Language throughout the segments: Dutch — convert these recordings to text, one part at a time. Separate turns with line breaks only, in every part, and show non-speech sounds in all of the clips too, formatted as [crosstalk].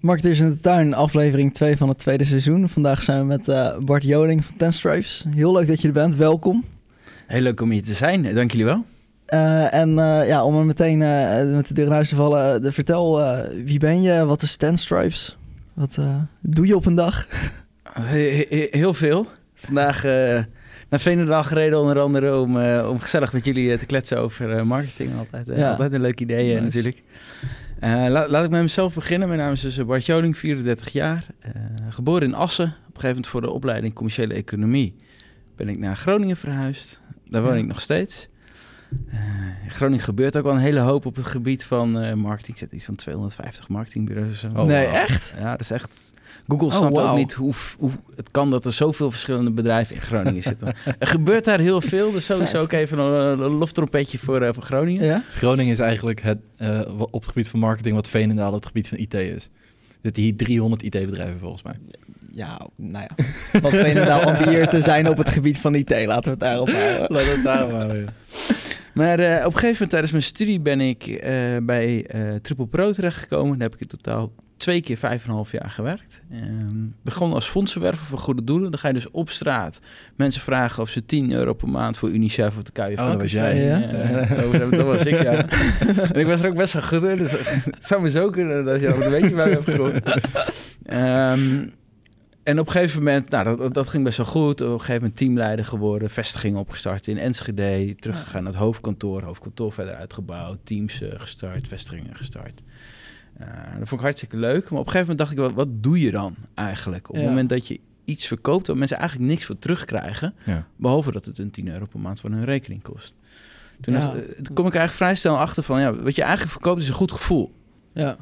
Marketeers in de Tuin, aflevering 2 van het tweede seizoen. Vandaag zijn we met uh, Bart Joling van Ten Stripes. Heel leuk dat je er bent, welkom.
Heel leuk om hier te zijn, dank jullie wel.
Uh, en uh, ja, om er meteen met de deur in huis te vallen, vertel wie ben je, wat is Ten Stripes? Wat doe je op een dag?
heel veel. Vandaag naar Veenendaal gereden onder andere om, om gezellig met jullie te kletsen over marketing. Altijd, ja. altijd een leuk idee nice. natuurlijk. Uh, laat ik met mezelf beginnen. Mijn naam is dus Bart Joling, 34 jaar. Uh, geboren in Assen. Op een gegeven moment voor de opleiding commerciële economie ben ik naar Groningen verhuisd. Daar woon ik nog steeds. Uh, in Groningen gebeurt ook wel een hele hoop op het gebied van uh, marketing. Ik zet iets van 250 marketingbureaus of
zo. Oh, nee, echt?
Ja, dat is echt... Google oh, snapt ook niet hoe, hoe het kan dat er zoveel verschillende bedrijven in Groningen zitten. [laughs] er gebeurt daar heel veel, dus sowieso ook even een, een loftrompetje voor, uh, voor Groningen.
Ja? Dus Groningen is eigenlijk het, op het gebied van marketing wat Veenendaal op het gebied van IT is. Er zitten hier 300 IT-bedrijven volgens mij.
Ja, nou ja. Wat Veenendaal [laughs] ambieert te zijn op het gebied van IT, laten we het daarop houden.
Laten we het daarop houden, Maar uh, op een gegeven moment tijdens mijn studie ben ik uh, bij uh, Triple Pro terechtgekomen. Daar heb ik in totaal twee keer vijf en een half jaar gewerkt. Um, begon als fondsenwerver voor goede doelen. Dan ga je dus op straat mensen vragen of ze 10 euro per maand voor UNICEF of de KU oh,
dat was jij, ja?
dat was ik, ja. [laughs] en ik was er ook best wel goed in. Dus het zou me zo kunnen dat je een beetje bij me hebt gegooid. Um, en op een gegeven moment, nou, dat, dat ging best wel goed. Op een gegeven moment teamleider geworden, vestigingen opgestart in Enschede, teruggegaan naar het hoofdkantoor, hoofdkantoor verder uitgebouwd, teams uh, gestart, vestigingen gestart. Uh, dat vond ik hartstikke leuk. Maar op een gegeven moment dacht ik, wat, wat doe je dan eigenlijk? Op het moment dat je iets verkoopt waar mensen eigenlijk niks voor terugkrijgen, ja. behalve dat het een 10 euro per maand van hun rekening kost. Toen, ja. dacht, toen kom ik eigenlijk vrij snel achter van, ja, wat je eigenlijk verkoopt is een goed gevoel. Ja.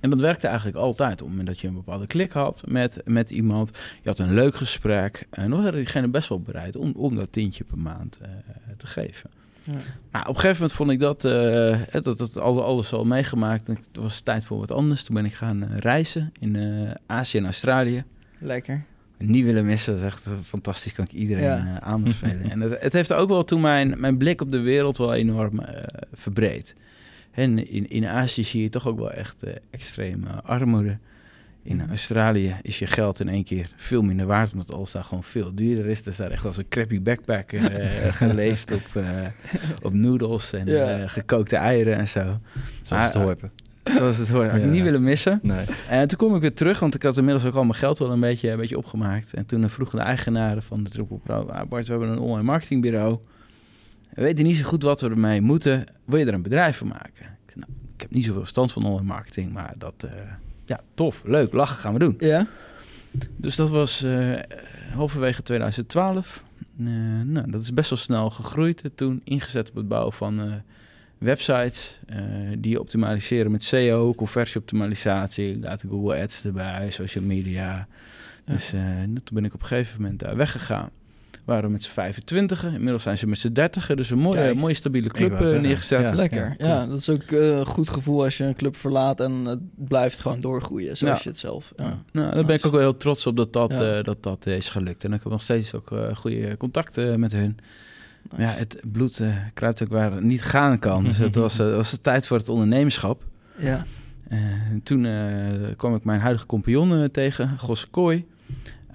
En dat werkte eigenlijk altijd. Op het moment dat je een bepaalde klik had met, met iemand, je had een leuk gesprek. En dan waren diegene best wel bereid om, om dat tientje per maand uh, te geven. Ja. Nou, op een gegeven moment vond ik dat, uh, dat, dat alles al meegemaakt. Het was tijd voor wat anders. Toen ben ik gaan uh, reizen in Azië en Australië.
Lekker.
Niet willen missen, dat is echt fantastisch. Kan ik iedereen ja. aanbevelen. [laughs] en het, het, heeft ook wel toen mijn, mijn blik op de wereld wel enorm verbreed. En in, in Azië zie je toch ook wel echt extreme armoede. In mhm. Australië is je geld in één keer veel minder waard, omdat alles daar gewoon veel duurder is. Dus daar echt als een crappy backpack uh, [laughs] geleefd op, uh, op noodles en ja. gekookte eieren en zo.
Zoals het hoort.
Zoals het hoort. Had ik niet willen missen. Nee. En toen kom ik weer terug, want ik had inmiddels ook al mijn geld wel een beetje, een beetje opgemaakt. En toen vroegen de eigenaren van de Triple Pro, ah, Bart, we hebben een online marketingbureau. We weten niet zo goed wat we ermee moeten. Wil je er een bedrijf van maken? Ik, nou, ik heb niet zoveel verstand van online marketing, maar dat, ja, tof, leuk, lachen gaan we doen.
Ja.
Dus dat was uh, halverwege 2012. Uh, nou, dat is best wel snel gegroeid. Toen ingezet op het bouwen van websites die optimaliseren met SEO, conversieoptimalisatie, laten Google Ads erbij, social media. Ja. Dus toen ben ik op een gegeven moment daar weggegaan waren met z'n 25. Inmiddels zijn ze met z'n 30. Dus een mooie, mooie stabiele club uh, neergezet.
Ja, Lekker. Ja, dat is ook uh, een goed gevoel als je een club verlaat en het blijft gewoon doorgroeien, zoals je het zelf. Ja.
Nou, daar ben ik ook wel heel trots op dat dat, uh, dat, dat is gelukt. En ik heb nog steeds ook goede contacten met hun. Nice. Ja, het bloed kruipt ook waar het niet gaan kan. Dus het was, was de tijd voor het ondernemerschap.
Ja.
toen kwam ik mijn huidige compagnon tegen, Gosse Kooi.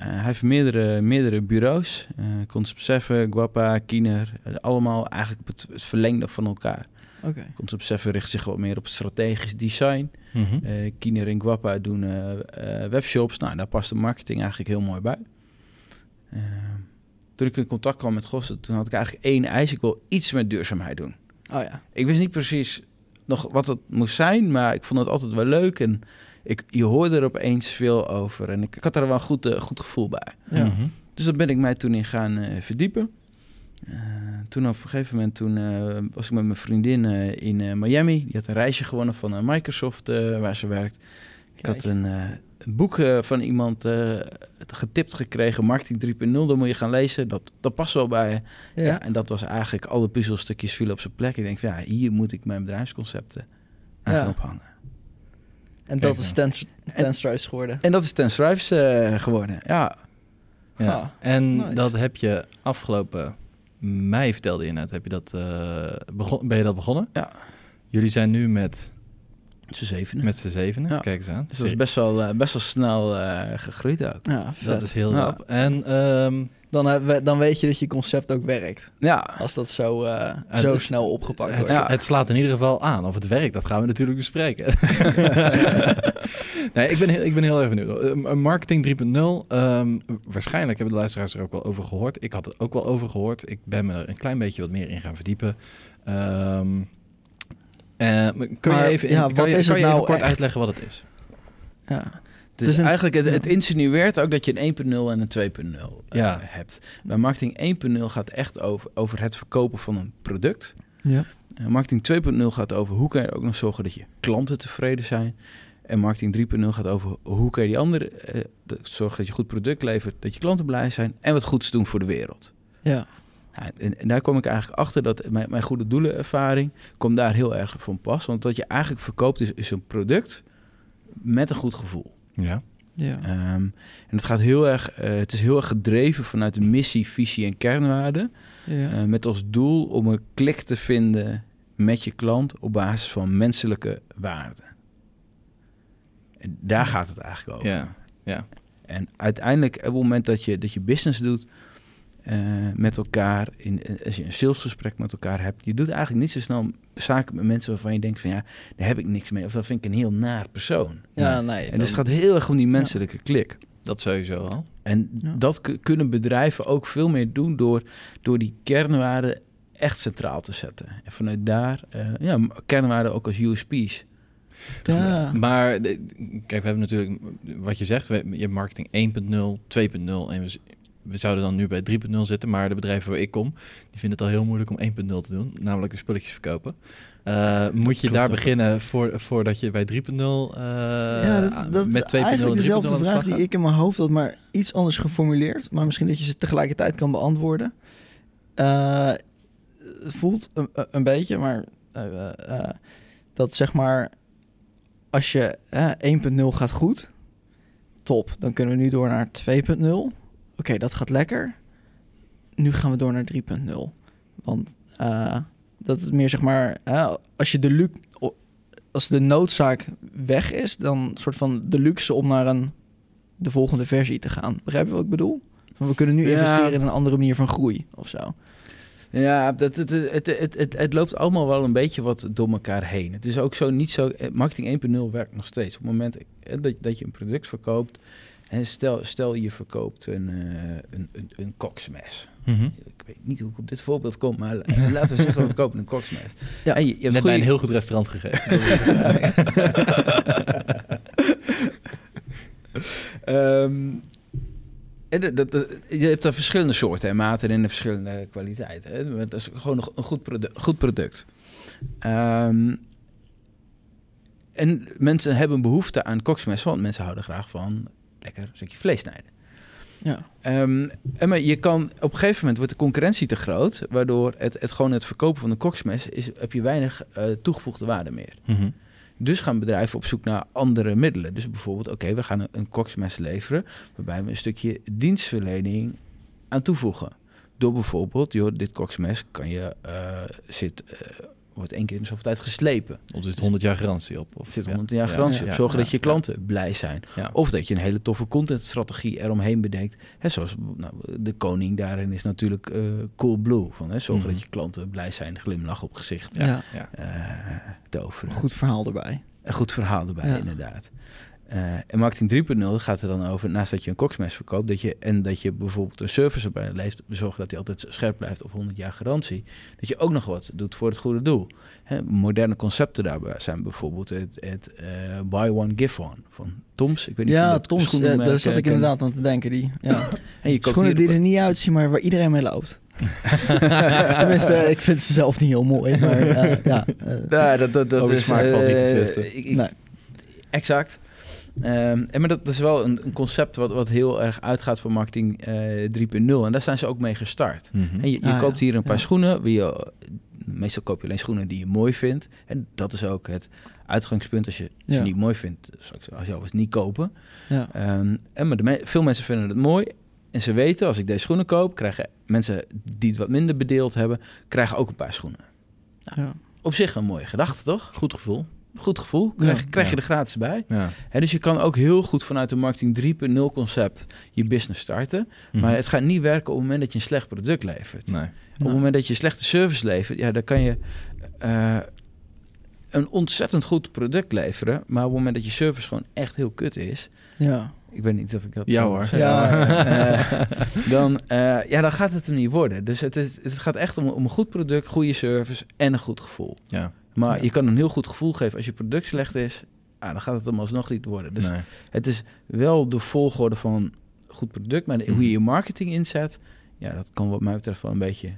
Uh, hij heeft meerdere, meerdere bureaus. Uh, Concept 7, Guapa, Kiener. Uh, allemaal eigenlijk op het, het, verlengde van elkaar.
Okay.
Concept 7 richt zich wat meer op strategisch design. Mm -hmm. Kiener en Guapa doen webshops. Nou, daar past de marketing eigenlijk heel mooi bij. toen ik in contact kwam met Gossen, toen had ik eigenlijk één eis. Ik wil iets met duurzaamheid doen.
Oh ja.
Ik wist niet precies nog wat het moest zijn, maar ik vond het altijd wel leuk. En ik, je hoorde er opeens veel over. En ik, ik had er wel een goed, uh, goed gevoel bij.
Ja. Mhm.
Dus daar ben ik mij toen in gaan uh, verdiepen. Uh, toen op een gegeven moment toen, was ik met mijn vriendin in Miami. Die had een reisje gewonnen van Microsoft waar ze werkt. Ik had een, een boek van iemand getipt gekregen, Marketing 3.0. Dat moet je gaan lezen. Dat, dat past wel bij ja. ja. En dat was eigenlijk, alle puzzelstukjes vielen op zijn plek. Ik denk van, ja, hier moet ik mijn bedrijfsconcepten aan ja. ophangen.
En dat is Ten, ten Stripes geworden.
En dat is Ten Stripes uh, geworden, ja.
Ja, ah, en nice. dat heb je afgelopen mei, vertelde je net, heb je dat, uh, begon, ben je dat begonnen?
Ja.
Jullie zijn nu met
Z'n zevenen.
Met z'n zevenen.
Ja.
Kijk eens aan.
Dus dat is best wel, eh, best wel snel eh, gegroeid ook.
Ja, vet.
Dat is heel
Ja.
rap. En ehm,
dan, eh, we- dan weet je dat je concept ook werkt.
Ja,
Als dat zo, eh, zo
het-
snel opgepakt
het,
wordt.
Ja.
het slaat in ieder geval aan. Of het werkt, dat gaan we natuurlijk bespreken. [laughs] nee, ik ben, heel, ik ben heel erg benieuwd. Eh, Marketing 3.0. ehm, waarschijnlijk hebben de luisteraars er ook wel over gehoord. Ik had het ook wel over gehoord. Ik ben me er een klein beetje wat meer in gaan verdiepen. Ehm, eh, kun
Maar,
je even,
ja,
kan je, kan even
nou
kort
echt?
uitleggen wat het is?
Ja.
Het is
een-
eigenlijk, het, insinueert ook dat je een 1.0 en een 2.0 eh,
Ja.
hebt. Maar marketing 1.0 gaat echt over, over het verkopen van een product.
Ja.
Eh, marketing 2.0 gaat over hoe kan je ook nog zorgen dat je klanten tevreden zijn. En marketing 3.0 gaat over hoe kan je die andere eh, zorgen dat je goed product levert, dat je klanten blij zijn en wat goeds doen voor de wereld.
Ja.
Nou, en, en daar kom ik eigenlijk achter dat mijn, mijn goede doelenervaring komt daar heel erg van pas. Want wat je eigenlijk verkoopt is, is een product met een goed gevoel.
Ja.
Ja.
Ehm, en het gaat heel erg, eh, het is heel erg gedreven vanuit de missie, visie en kernwaarden.
ja.
Eh, met als doel om een klik te vinden met je klant op basis van menselijke waarden. En daar gaat het eigenlijk over.
Ja. Ja.
En uiteindelijk, op het moment dat je, dat je business doet eh, met elkaar, in, eh, als je een salesgesprek met elkaar hebt, je doet eigenlijk niet zo snel zaken met mensen waarvan je denkt van ja, daar heb ik niks mee. Of dat vind ik een heel naar persoon.
ja, nee.
En dus het gaat heel erg om die menselijke klik.
Dat sowieso al.
En
Ja.
dat ku- kunnen bedrijven ook veel meer doen door, door die kernwaarden echt centraal te zetten. En vanuit daar, eh, ja, kernwaarden ook als USP's.
ja.
Maar de- kijk, we hebben natuurlijk wat je zegt, we, je hebt marketing 1.0, 2.0 en we, zouden dan nu bij 3.0 zitten, maar de bedrijven waar ik kom, die vinden het al heel moeilijk om 1.0 te doen, namelijk spulletjes verkopen. Eh, moet je
Klopt
daar beginnen voor, voordat je bij 3.0 eh
ja, dat, dat is
met 2.0 en 3.0
eigenlijk dezelfde
de
vraag die ik in mijn hoofd had, maar iets anders geformuleerd. Maar misschien dat je ze tegelijkertijd kan beantwoorden. Het voelt een, een beetje, maar dat zeg maar, als je eh, 1.0 gaat goed, top. Dan kunnen we nu door naar 2.0. Oké, dat gaat lekker. Nu gaan we door naar 3.0. Want eh, dat is meer zeg maar, als je de lu- o- als de noodzaak weg is, dan soort van de luxe om naar een de volgende versie te gaan. Begrijp je wat ik bedoel? Van, we kunnen nu
Ja.
investeren in een andere manier van groei of zo.
Ja, het, het, het, het, het loopt allemaal wel een beetje wat door elkaar heen. Het is ook zo niet zo. eh, Marketing 1.0 werkt nog steeds. Op het moment eh, dat, dat je een product verkoopt. En stel, stel je verkoopt een, eh, een, een, een koksmes.
Mhm.
Ik weet niet hoe ik op dit voorbeeld kom, maar la- [laughs] laten we zeggen, we kopen een koksmes.
Ja.
En je, je hebt
Net bij een heel goed restaurant gegeven. [laughs]
Ehm, en dat, dat, dat- je hebt er verschillende soorten en maten en verschillende kwaliteiten. Hè? Dat is gewoon een, een goed, produ- goed product. Ehm, en mensen hebben behoefte aan koksmes, want mensen houden graag van lekker een stukje vlees snijden.
Ja.
Ehm, en maar je kan op een gegeven moment wordt de concurrentie te groot, waardoor het, het gewoon het verkopen van een koksmes is, heb je weinig eh, toegevoegde waarde meer.
Mhm.
Dus gaan bedrijven op zoek naar andere middelen. Dus bijvoorbeeld, oké, we gaan een, een koksmes leveren... waarbij we een stukje dienstverlening aan toevoegen. Door bijvoorbeeld, joh, dit koksmes kan je, eh, zit, eh, wordt één keer in zoveel tijd geslepen.
Of zit 100 jaar garantie op. Of,
zit
ja.
100 jaar
Ja,
garantie
ja,
op. Zorgen
ja,
dat je
ja.
klanten blij zijn.
Ja.
Of dat je een hele toffe contentstrategie eromheen bedenkt. Hè, zoals nou, de koning daarin is natuurlijk eh Cool Blue. Van, hè, zorgen
Mhm.
dat je klanten blij zijn, glimlach op gezicht.
Ja.
Ja. Ja.
eh toveren.
Goed verhaal erbij.
Een goed verhaal erbij,
Ja.
inderdaad. Eh, en marketing 3.0 gaat er dan over, naast dat je een koksmes verkoopt, dat je, en dat je bijvoorbeeld een service erbij leeft, zorgen dat hij altijd scherp blijft of 100 jaar garantie, dat je ook nog wat doet voor het goede doel. Hè, moderne concepten daarbij zijn bijvoorbeeld het, het eh, buy one, give one van Toms. Ik weet niet of je
Ja, Toms,
schoenenmerk,
eh, daar zat ik inderdaad aan te denken. Die, ja.
En je
Schoenen die er niet uitzien, maar waar iedereen mee loopt. [laughs] Tenminste, ik vind ze zelf niet heel mooi, maar eh, ja. eh,
Ja, dat, dat, is
smaak valt niet te
eh,
twisten.
ik- ik-
nee.
Exact. Ehm, en maar dat is wel een, een concept wat, wat heel erg uitgaat van marketing eh 3.0. En daar zijn ze ook mee gestart.
Mhm.
En je je
Ah,
koopt
ja.
hier een paar
Ja.
schoenen. Wie je, meestal koop je alleen schoenen die je mooi vindt. En dat is ook het uitgangspunt. Als je, je
Ja.
niet mooi vindt, zou ik als jou eens niet kopen.
ja.
Ehm, en maar de me- veel mensen vinden het mooi. En ze weten, als ik deze schoenen koop, krijgen mensen die het wat minder bedeeld hebben, krijgen ook een paar schoenen.
ja.
Op zich een mooie gedachte, toch?
Goed gevoel.
Goed gevoel. Krijg,
Ja.
krijg je er gratis bij.
Ja.
Hè, dus je kan ook heel goed vanuit de marketing 3.0 concept je business starten.
Mhm.
Maar het gaat niet werken op het moment dat je een slecht product levert.
Nee.
Op het moment dat je slechte service levert, ja, dan kan je eh, een ontzettend goed product leveren. Maar op het moment dat je service gewoon echt heel kut is.
Ja.
Ik weet niet of ik dat
Ja hoor.
Ja.
Eh, dan, eh, ja, dan gaat het hem niet worden. Dus het, is, het gaat echt om, om een goed product, goede service en een goed gevoel.
Ja.
Maar
Ja.
je kan een heel goed gevoel geven als je product slecht is. Ah, dan gaat het hem alsnog niet worden. Dus
nee.
het is wel de volgorde van goed product, maar de- hoe
Mhm.
je je marketing inzet, ja, dat kan wat mij betreft wel een beetje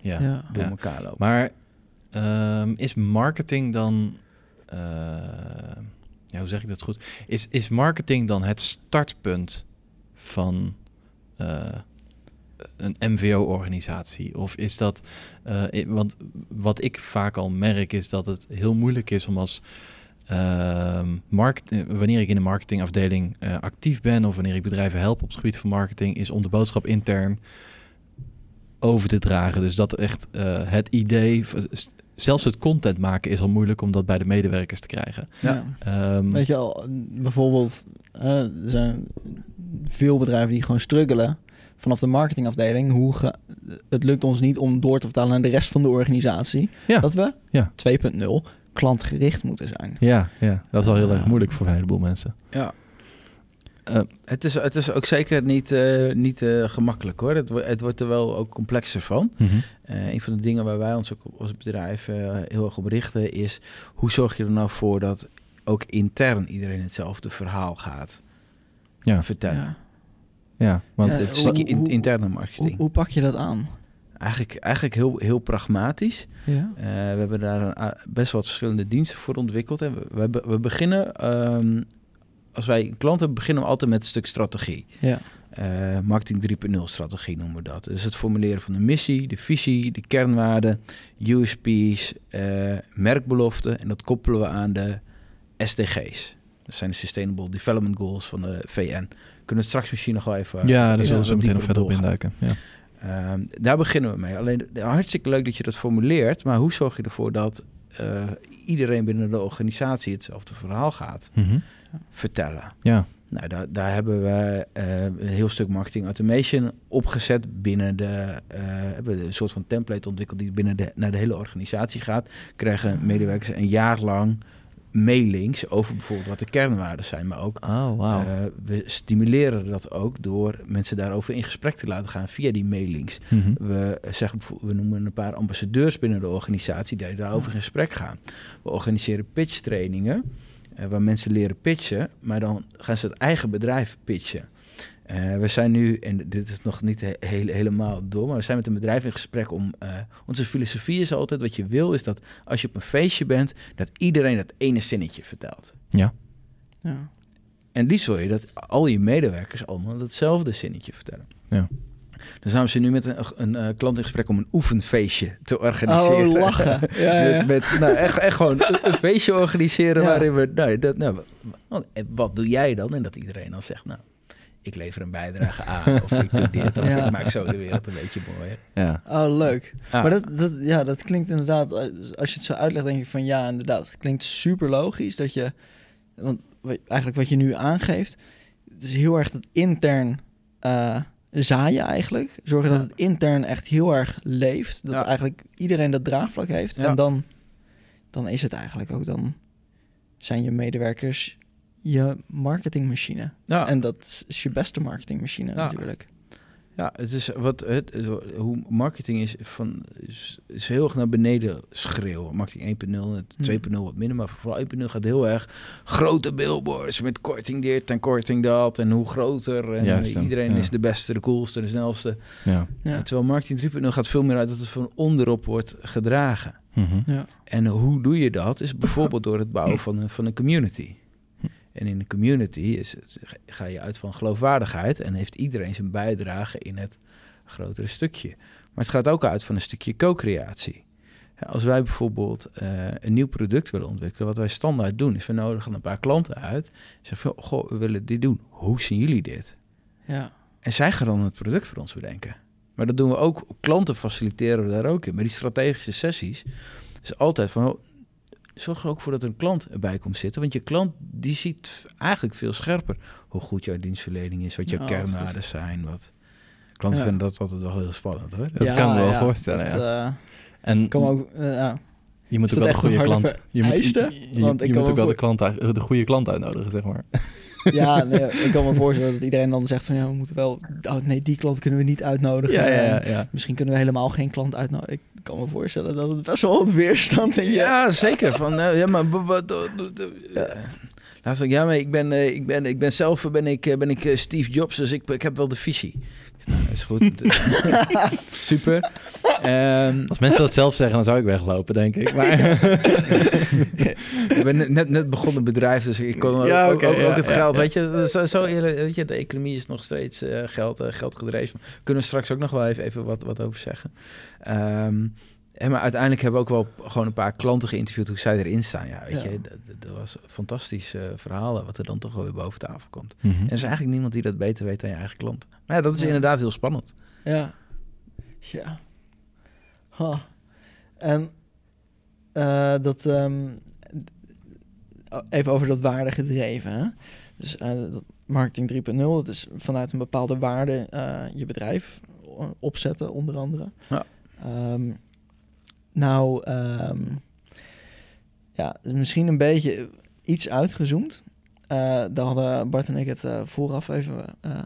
Ja.
Ja.
door
Ja.
elkaar lopen.
Maar ehm, is marketing dan... eh, ja, hoe zeg ik dat goed? Is, is marketing dan het startpunt van eh, een MVO-organisatie? Of is dat... eh, i- want wat ik vaak al merk is dat het heel moeilijk is om als... ehm, markt, eh, wanneer ik in de marketingafdeling eh, actief ben of wanneer ik bedrijven help op het gebied van marketing, is om de boodschap intern over te dragen. Dus dat echt eh, het idee, zelfs het content maken is al moeilijk om dat bij de medewerkers te krijgen.
Ja.
Ehm,
Weet je al, bijvoorbeeld, eh, er zijn veel bedrijven die gewoon struggelen vanaf de marketingafdeling. Hoe ge- het lukt ons niet om door te vertalen naar de rest van de organisatie.
Ja.
Dat we
Ja.
2.0 klantgericht moeten zijn.
ja, ja, dat is al heel erg moeilijk voor een heleboel mensen.
Ja.
Eh,
Het is, het is ook zeker niet, eh, niet eh, gemakkelijk hoor. Het, het wordt er wel ook complexer van. Eh, een van de dingen waar wij ons ook op- als bedrijf eh, heel erg op richten is... hoe zorg je er nou voor dat ook intern iedereen hetzelfde verhaal gaat
Ja.
vertellen.
Ja.
Ja, want
Ja,
Het stukje in- interne marketing.
hoe pak je dat aan?
Eigenlijk, eigenlijk heel, heel pragmatisch.
Ja.
Eh, we hebben daar een a- best wat verschillende diensten voor ontwikkeld. En we, we, be- we beginnen, ehm, als wij een klant hebben, beginnen we altijd met een stuk strategie.
Ja.
Eh, marketing 3.0 strategie noemen we dat. Dus het formuleren van de missie, de visie, de kernwaarden, USP's, eh, merkbeloften. En dat koppelen we aan de SDG's. Dat zijn de Sustainable Development Goals van de VN. Kunnen we straks misschien nog wel even...
ja, daar zullen we zo meteen nog verder op induiken. Ja.
Ehm, daar beginnen we mee. Alleen de- hartstikke leuk dat je dat formuleert, maar hoe zorg je ervoor dat eh, iedereen binnen de organisatie hetzelfde verhaal gaat
Mhm.
vertellen?
ja.
Nou, daar, daar hebben we eh, een heel stuk marketing automation opgezet binnen de. eh, hebben we een soort van template ontwikkeld die binnen de, naar de hele organisatie gaat. Krijgen medewerkers een jaar lang mailings over bijvoorbeeld wat de kernwaarden zijn, maar ook
Oh,
eh, we stimuleren dat ook door mensen daarover in gesprek te laten gaan via die mailings.
Mhm.
We, zeggen, we noemen een paar ambassadeurs binnen de organisatie die daarover in gesprek gaan. We organiseren pitchtrainingen eh, waar mensen leren pitchen, maar dan gaan ze het eigen bedrijf pitchen. Eh, we zijn nu, en dit is nog niet he- hele- helemaal door, maar we zijn met een bedrijf in gesprek om. eh, onze filosofie is altijd: wat je wil, is dat als je op een feestje bent, dat iedereen dat ene zinnetje vertelt.
Ja.
Ja.
En liefst wil je dat al je medewerkers allemaal hetzelfde zinnetje vertellen.
Ja.
Dan zijn we nu met een, een eh, klant in gesprek om een oefenfeestje te organiseren.
Oh, lachen. [laughs] Ja, ja, ja.
Met, met, nou, echt, echt gewoon een, een feestje organiseren
Ja.
waarin we... Nou, dat, nou, wat, en wat doe jij dan? En dat iedereen dan zegt, nou, ik lever een bijdrage aan. Of ik doe dit. Of [laughs]
Ja.
ik maak zo de wereld een beetje mooier.
Ja.
Oh, leuk.
Ah,
Maar dat, dat, ja, dat klinkt inderdaad, als je het zo uitlegt, denk ik van ja, inderdaad. Het klinkt super logisch dat je, want eigenlijk wat je nu aangeeft, het is heel erg dat intern eh, zaaien eigenlijk. Zorgen dat het intern echt heel erg leeft. Dat
Ja.
eigenlijk iedereen dat draagvlak heeft.
Ja.
En dan, dan is het eigenlijk ook, dan zijn je medewerkers je marketingmachine.
ja.
En dat is je beste marketingmachine
Ja.
natuurlijk.
Ja, het is wat het, het- hoe marketing is van is, is heel erg naar beneden schreeuwen. Marketing 1.0, het
Hmm.
2.0 wat minder, maar vooral 1.0 gaat heel erg grote billboards met korting dit en korting dat en hoe groter en
Juist,
iedereen
Ja.
is de beste, de coolste, de snelste.
Ja.
Ja.
Terwijl marketing 3.0 gaat veel meer uit dat het van onderop wordt gedragen.
Mhm.
Ja.
En hoe doe je dat? Is bijvoorbeeld door het bouwen van een, van een community. En in een community is, ga je uit van geloofwaardigheid en heeft iedereen zijn bijdrage in het grotere stukje. Maar het gaat ook uit van een stukje co-creatie. Als wij bijvoorbeeld eh, een nieuw product willen ontwikkelen, wat wij standaard doen, is we nodigen een paar klanten uit. Zeggen van, goh, we willen dit doen. Hoe zien jullie dit?
Ja.
En zij gaan dan het product voor ons bedenken. Maar dat doen we ook, klanten faciliteren we daar ook in. Maar die strategische sessies is altijd van, zorg er ook voor dat een klant erbij komt zitten. Want je klant die ziet eigenlijk veel scherper hoe goed jouw dienstverlening is, wat jouw
Ja, wat
kernwaarden zijn. Wat... Klanten
Ja.
vinden dat altijd wel heel spannend hoor.
Dat kan ik me wel voorstellen,
dat,
ja.
eh,
En
kan ook, eh, ja.
je moet ook wel de goede klant... Je moet, je, je-
Want ik
je
kan
moet ook wel de, klant, de goede klant uitnodigen, zeg maar. [laughs]
Ja, nee, [laughs] ik kan me voorstellen dat iedereen dan zegt van ja, we moeten wel. Oh, nee, die klant kunnen we niet uitnodigen.
Ja, ja, ja.
En
ja.
Misschien kunnen we helemaal geen klant uitnodigen. Ik kan me voorstellen dat het best wel een weerstand in je.
Ja, zeker. Van, eh, ja, maar wat- wat- wat- wat- eh, Laatst ik, ja, maar ik ben, eh, ik ben, ik ben zelf ben ik, ben ik Steve Jobs, dus ik, ik heb wel de visie. Nou, is goed. [laughs] Super. Ehm,
Als mensen dat zelf zeggen, dan zou ik weglopen, denk ik. Maar [laughs]
ik ben net- net, begonnen bedrijf, dus ik kon
Ja,
ook, ook, ook
ja,
het
ja,
geld,
ja.
weet je, zo, zo eerlijk, weet je, de economie is nog steeds eh, geld, eh, geld gedreven. Kunnen we straks ook nog wel even, even wat, wat over zeggen. Ehm, en maar uiteindelijk hebben we ook wel gewoon een paar klanten geïnterviewd hoe zij erin staan. Ja, weet
Ja.
je, dat, was fantastisch eh verhalen wat er dan toch wel weer boven tafel komt.
Mhm.
En er is eigenlijk niemand die dat beter weet dan je eigen klant. Maar ja, dat is
Ja.
inderdaad heel spannend.
Ja. Ja. Ha. En eh, dat... ehm, even over dat waarde gedreven. Hè? Dus eh, dat marketing 3.0, dat is vanuit een bepaalde waarde eh, je bedrijf opzetten, onder andere.
Ja.
Ehm, nou, ehm, ja, is misschien een beetje iets uitgezoomd. Eh, daar hadden Bart en ik het eh, vooraf even eh,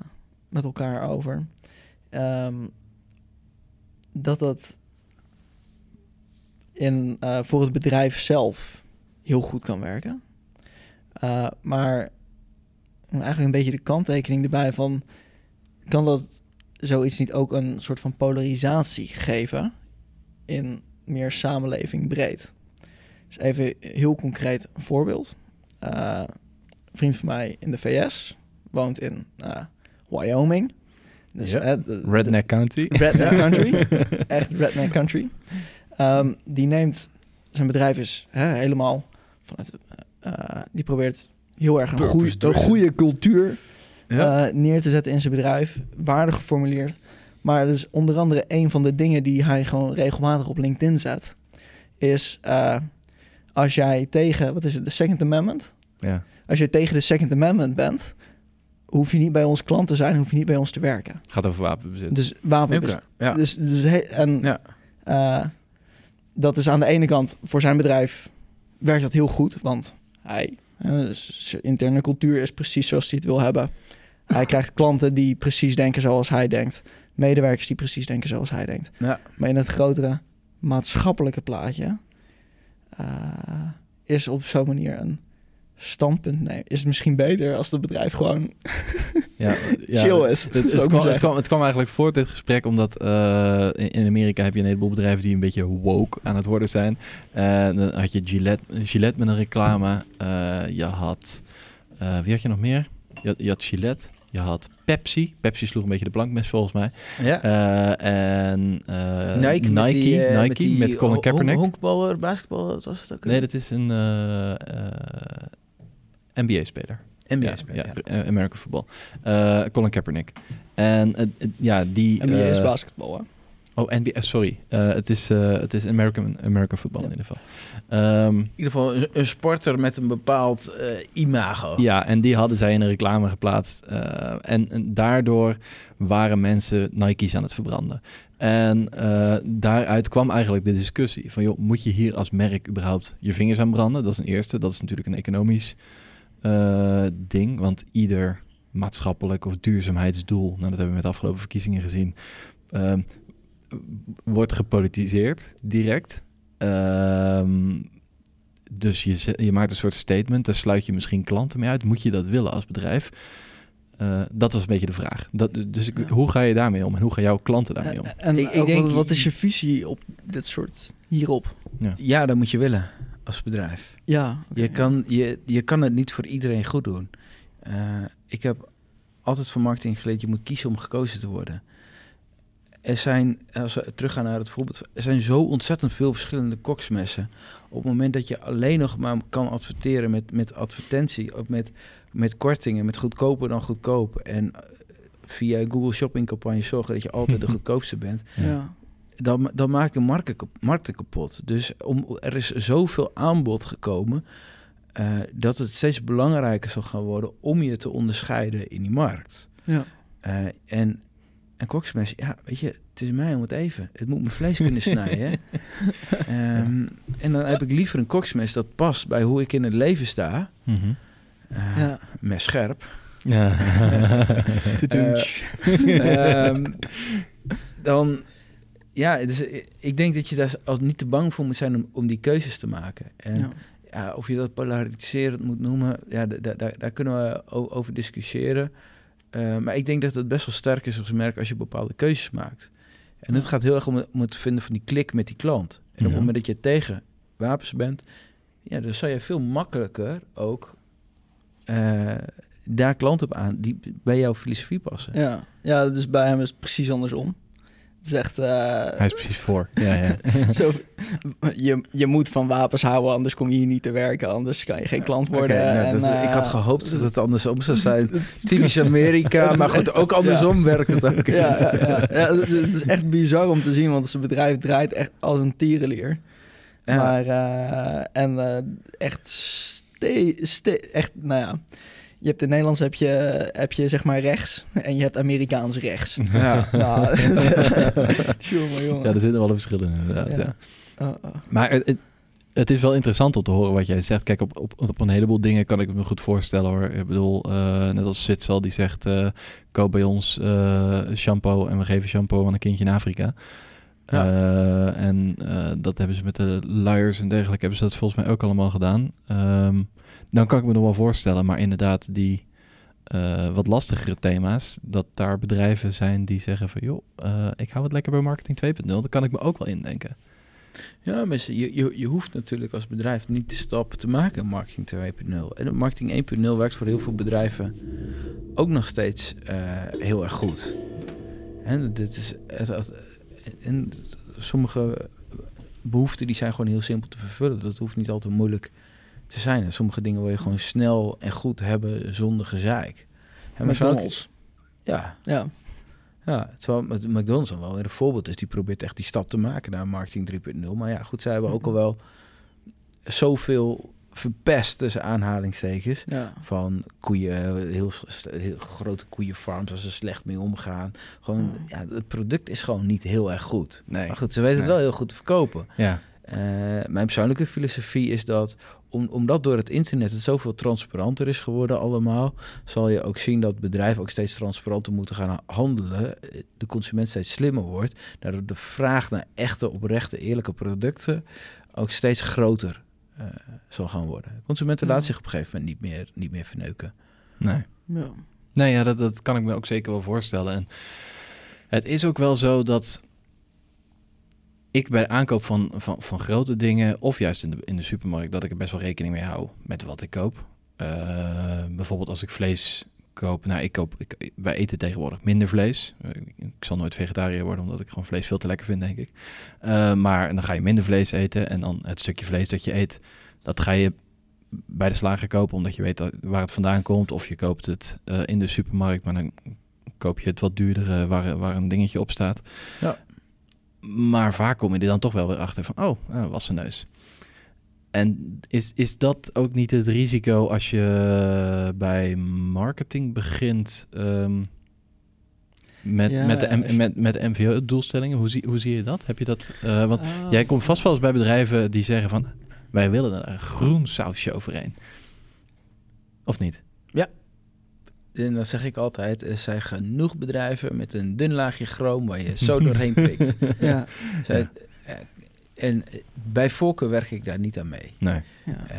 met elkaar over. Ehm, dat dat in, voor het bedrijf zelf heel goed kan werken. Maar eigenlijk een beetje de kanttekening erbij van... kan dat zoiets niet ook een soort van polarisatie geven... in meer samenleving breed? Dus even heel concreet een voorbeeld. Eh, een vriend van mij in de VS woont in eh, Wyoming. Dus,
Ja.
eh, de- de-
Redneck Country.
Redneck [laughs] country. Echt redneck country. Ehm, die neemt zijn bedrijf is hè, helemaal vanuit. eh, die probeert heel erg een goede, een goede cultuur
Ja.
eh, neer te zetten in zijn bedrijf. Waarde geformuleerd. Maar dus onder andere een van de dingen die hij gewoon regelmatig op LinkedIn zet. Is eh, als jij tegen, wat is het, de Second Amendment?
Ja.
Als je tegen de Second Amendment bent, hoef je niet bij ons klant te zijn, hoef je niet bij ons te werken.
Gaat over wapenbezit.
Dus wapenbezit.
Ja.
Dus, dus en
Ja.
eh, dat is aan de ene kant voor zijn bedrijf werkt dat heel goed, want hij, dus zijn interne cultuur is precies zoals hij het wil hebben. Hij krijgt klanten die precies denken zoals hij denkt, medewerkers die precies denken zoals hij denkt.
Ja.
Maar in het grotere maatschappelijke plaatje eh, is op zo'n manier een standpunt nemen. Is het misschien beter als het bedrijf gewoon [laughs]
ja, ja,
chill is.
Het, het, kwam, het,
zeggen.
kwam, het kwam eigenlijk voort dit gesprek omdat eh, in, in Amerika heb je een heleboel bedrijven die een beetje woke aan het worden zijn. Eh, dan had je Gillette, Gillette met een reclame. Eh, je had, eh, wie had je nog meer? Je had, je had Gillette. Je had Pepsi. Pepsi sloeg een beetje de plank mis volgens mij.
ja.
Eh, en eh,
Nike,
Nike,
met, die, eh,
Nike
met, die
met Colin Kaepernick.
hon- Honkballer, basketbal, wat was het ook?
Nee, dat is een NBA-speler.
NBA
ja,
speler,
ja,
ja.
American football. Colin Kaepernick. En ja, die...
NBA is basketbal, hè?
Oh, NBA, sorry. Eh, het, is, eh, het is American, American football
Ja.
in ieder geval. Ehm,
In ieder geval een, een sporter met een bepaald eh, imago.
ja, en die hadden zij in een reclame geplaatst. Eh, en, en daardoor waren mensen Nike's aan het verbranden. En eh, daaruit kwam eigenlijk de discussie van... joh, moet je hier als merk überhaupt je vingers aan branden? Dat is een eerste. Dat is natuurlijk een economisch eh, ding. Want ieder maatschappelijk of duurzaamheidsdoel... nou, dat hebben we met de afgelopen verkiezingen gezien... ehm, wordt gepolitiseerd direct. Ehm, dus je, je maakt een soort statement, daar sluit je misschien klanten mee uit. Moet je dat willen als bedrijf? Eh, dat was een beetje de vraag. Dat, dus ik-
Ja.
hoe ga je daarmee om en hoe gaan jouw klanten daarmee om?
En, en
Ik- denk-
wat, wat is je visie op dit soort hierop?
Ja, dat moet je willen als bedrijf.
Ja,
Je,
ja.
kan, je, je kan het niet voor iedereen goed doen. Eh, ik heb altijd van marketing geleerd, je moet kiezen om gekozen te worden. Er zijn, als we teruggaan naar het voorbeeld, er zijn zo ontzettend veel verschillende koksmessen. Op het moment dat je alleen nog maar kan adverteren met, met advertentie, of met, met kortingen, met goedkoper dan goedkoop. En eh, via Google Shopping campagne zorgen dat je altijd de [laughs] goedkoopste bent.
Ja.
dan, dan maak je markten kapot. Dus om, er is zoveel aanbod gekomen eh, dat het steeds belangrijker zal gaan worden om je te onderscheiden in die markt.
Ja.
Eh, en, en koksmes, ja, weet je, het is mij om het even. Het moet mijn vlees kunnen snijden. [laughs] Ehm, en dan heb ik liever een koksmes dat past bij hoe ik in het leven sta. Eh,
Ja.
Mes scherp.
Ja. [laughs]
Ehm, dan, ja, dus ik denk dat je daar als niet te bang voor moet zijn om, om die keuzes te maken. En
Ja.
ja, of je dat polariserend moet noemen, ja, da- da- daar, daar kunnen we over discussiëren. Eh, maar ik denk dat het best wel sterk is als merk als je bepaalde keuzes maakt. En het
Ja.
gaat heel erg om, om het vinden van die klik met die klant. En op het moment dat je tegen wapens bent, ja, dan zou je veel makkelijker ook eh, daar klanten op aan die bij jouw filosofie passen.
Ja. ja, dus bij hem is het precies andersom. Het is echt... eh,
Hij is precies voor. Ja, ja. [laughs]
zo, je, je moet van wapens houden, anders kom je hier niet te werken. Anders kan je geen klant worden.
Nou,
en,
dat- ik had
eh,
gehoopt dat het andersom zou [laughs] zijn. Typisch Amerika, [laughs] maar goed, ook andersom werkt het ook.
Ja, ja, het is echt bizar om te zien, want zijn bedrijf draait echt als een tierenlier. Maar, eh, en echt, ste, ste- echt, nou ja, je hebt in Nederlands heb je, heb je zeg maar rechts en je hebt Amerikaans rechts.
Ja.
nou, [laughs] jongen, jongen.
ja, er zitten wel een verschil in inderdaad.
Ja.
Ja.
Oh, oh.
Maar het, het, het is wel interessant om te horen wat jij zegt. Kijk, op, op, op een heleboel dingen kan ik me goed voorstellen hoor. Ik bedoel, eh, net als Sitzel die zegt, eh, koop bij ons eh, shampoo en we geven shampoo aan een kindje in Afrika.
Ja.
Eh, en eh, dat hebben ze met de luiers en dergelijke, hebben ze dat volgens mij ook allemaal gedaan. Ehm, dan kan ik me nog wel voorstellen, maar inderdaad die eh, wat lastigere thema's, dat daar bedrijven zijn die zeggen van joh, eh, ik hou het lekker bij marketing 2.0. Dat kan ik me ook wel indenken.
Ja, ze- je, je, je hoeft natuurlijk als bedrijf niet de stap te maken in marketing 2.0. En marketing 1.0 werkt voor heel veel bedrijven ook nog steeds eh, heel erg goed. En dit is, sommige behoeften die zijn gewoon heel simpel te vervullen. Dat hoeft niet altijd moeilijk te zijn. En sommige dingen wil je gewoon snel en goed hebben zonder gezeik. En
McDonald's.
Ja,
Ja,
ja, terwijl McDonald's dan wel weer een voorbeeld is. Die probeert echt die stap te maken naar marketing 3.0. Maar ja, goed, zij hebben ook al wel zoveel verpest tussen aanhalingstekens.
ja.
Van koeien, heel, heel grote koeienfarms, als ze slecht mee omgaan. Gewoon, ja, het product is gewoon niet heel erg goed.
Nee.
Maar goed, ze weten het wel heel goed te verkopen.
Ja,
Eh, mijn persoonlijke filosofie is dat, om, omdat door het internet het zoveel transparanter is geworden allemaal, zal je ook zien dat bedrijven ook steeds transparanter moeten gaan handelen. Eh, De consument steeds slimmer wordt, daardoor de vraag naar echte, oprechte, eerlijke producten ook steeds groter eh, zal gaan worden. Consumenten
Ja.
laten zich op een gegeven moment niet meer, niet meer verneuken.
nee.
ja.
Nee, ja, dat, dat kan ik me ook zeker wel voorstellen. En het is ook wel zo dat ik bij de aankoop van, van, van grote dingen, of juist in de, in de supermarkt, dat ik er best wel rekening mee hou met wat ik koop. Eh, bijvoorbeeld als ik vlees koop, nou, ik koop, ik, wij eten tegenwoordig minder vlees. Eh, Ik, zal nooit vegetariër worden, omdat ik gewoon vlees veel te lekker vind, denk ik. Eh, maar dan ga je minder vlees eten en dan het stukje vlees dat je eet, dat ga je bij de slager kopen, omdat je weet waar het vandaan komt. Of je koopt het in de supermarkt, maar dan koop je het wat duurder eh, waar, waar een dingetje op staat.
Ja.
Maar vaak kom je er dan toch wel weer achter van, oh, uh, was zijn neus. En is, is dat ook niet het risico als je bij marketing begint ehm, met,
Ja,
met, de, met, met MVO-doelstellingen? Hoe zie, hoe zie je dat? Heb je dat? eh, want
Ah.
Jij komt vast wel eens bij bedrijven die zeggen van... wij willen er een groen sausje overheen. Of niet?
En dan zeg ik altijd, er zijn genoeg bedrijven met een dun laagje chroom waar je zo doorheen prikt. [laughs]
Ja,
Zij- eh, En eh, bij voorkeur werk ik daar niet aan mee.
Nee.
ja.
Eh,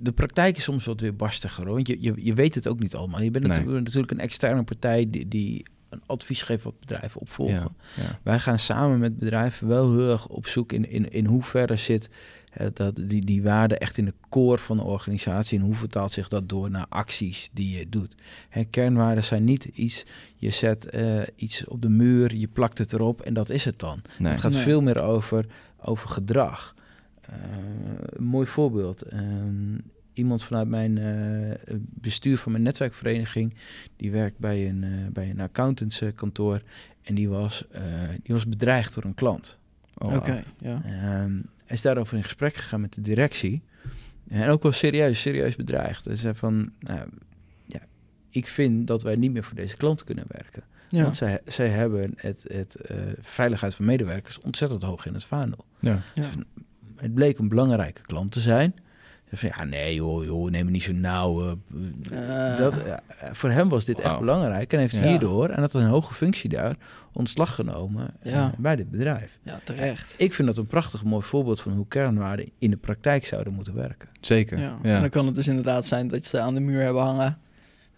de praktijk is soms wat weer barstiger, hoor. want je, je, je weet het ook niet allemaal. Je bent
Nee.
natuurlijk, natuurlijk een externe partij die, die een advies geeft wat bedrijven opvolgen.
Ja, ja.
Wij gaan samen met bedrijven wel heel erg op zoek in, in, in hoeverre zit eh, dat, die, die waarde echt in de core van de organisatie en hoe vertaalt zich dat door naar acties die je doet. Hè, kernwaarden zijn niet iets, je zet eh, iets op de muur, je plakt het erop en dat is het dan.
Nee.
Het gaat
Nee.
veel meer over, over gedrag. Eh, een mooi voorbeeld. Iemand vanuit mijn eh, bestuur van mijn netwerkvereniging, die werkt bij een, eh, bij een accountantskantoor en die was, eh, die was bedreigd door een klant.
Oh.
Oké, ja.
Ehm, hij is daarover in gesprek gegaan met de directie. En ook wel serieus, serieus bedreigd. Hij zei van, nou, ja, ik vind dat wij niet meer voor deze klant kunnen werken.
ja.
Want zij, zij hebben het, het eh, veiligheid van medewerkers ontzettend hoog in het vaandel.
Ja.
Ja.
Het bleek een belangrijke klant te zijn. Van, ja, nee joh, joh neem me niet zo nauw. eh,
Eh.
dat, ja, voor hem was dit echt belangrijk. En heeft
Ja.
hierdoor, en dat een hoge functie daar, ontslag genomen eh,
Ja.
bij dit bedrijf.
Ja, terecht.
Ik vind dat een prachtig mooi voorbeeld van hoe kernwaarden in de praktijk zouden moeten werken.
Zeker.
Ja.
Ja.
En dan kan het dus inderdaad zijn dat ze aan de muur hebben hangen.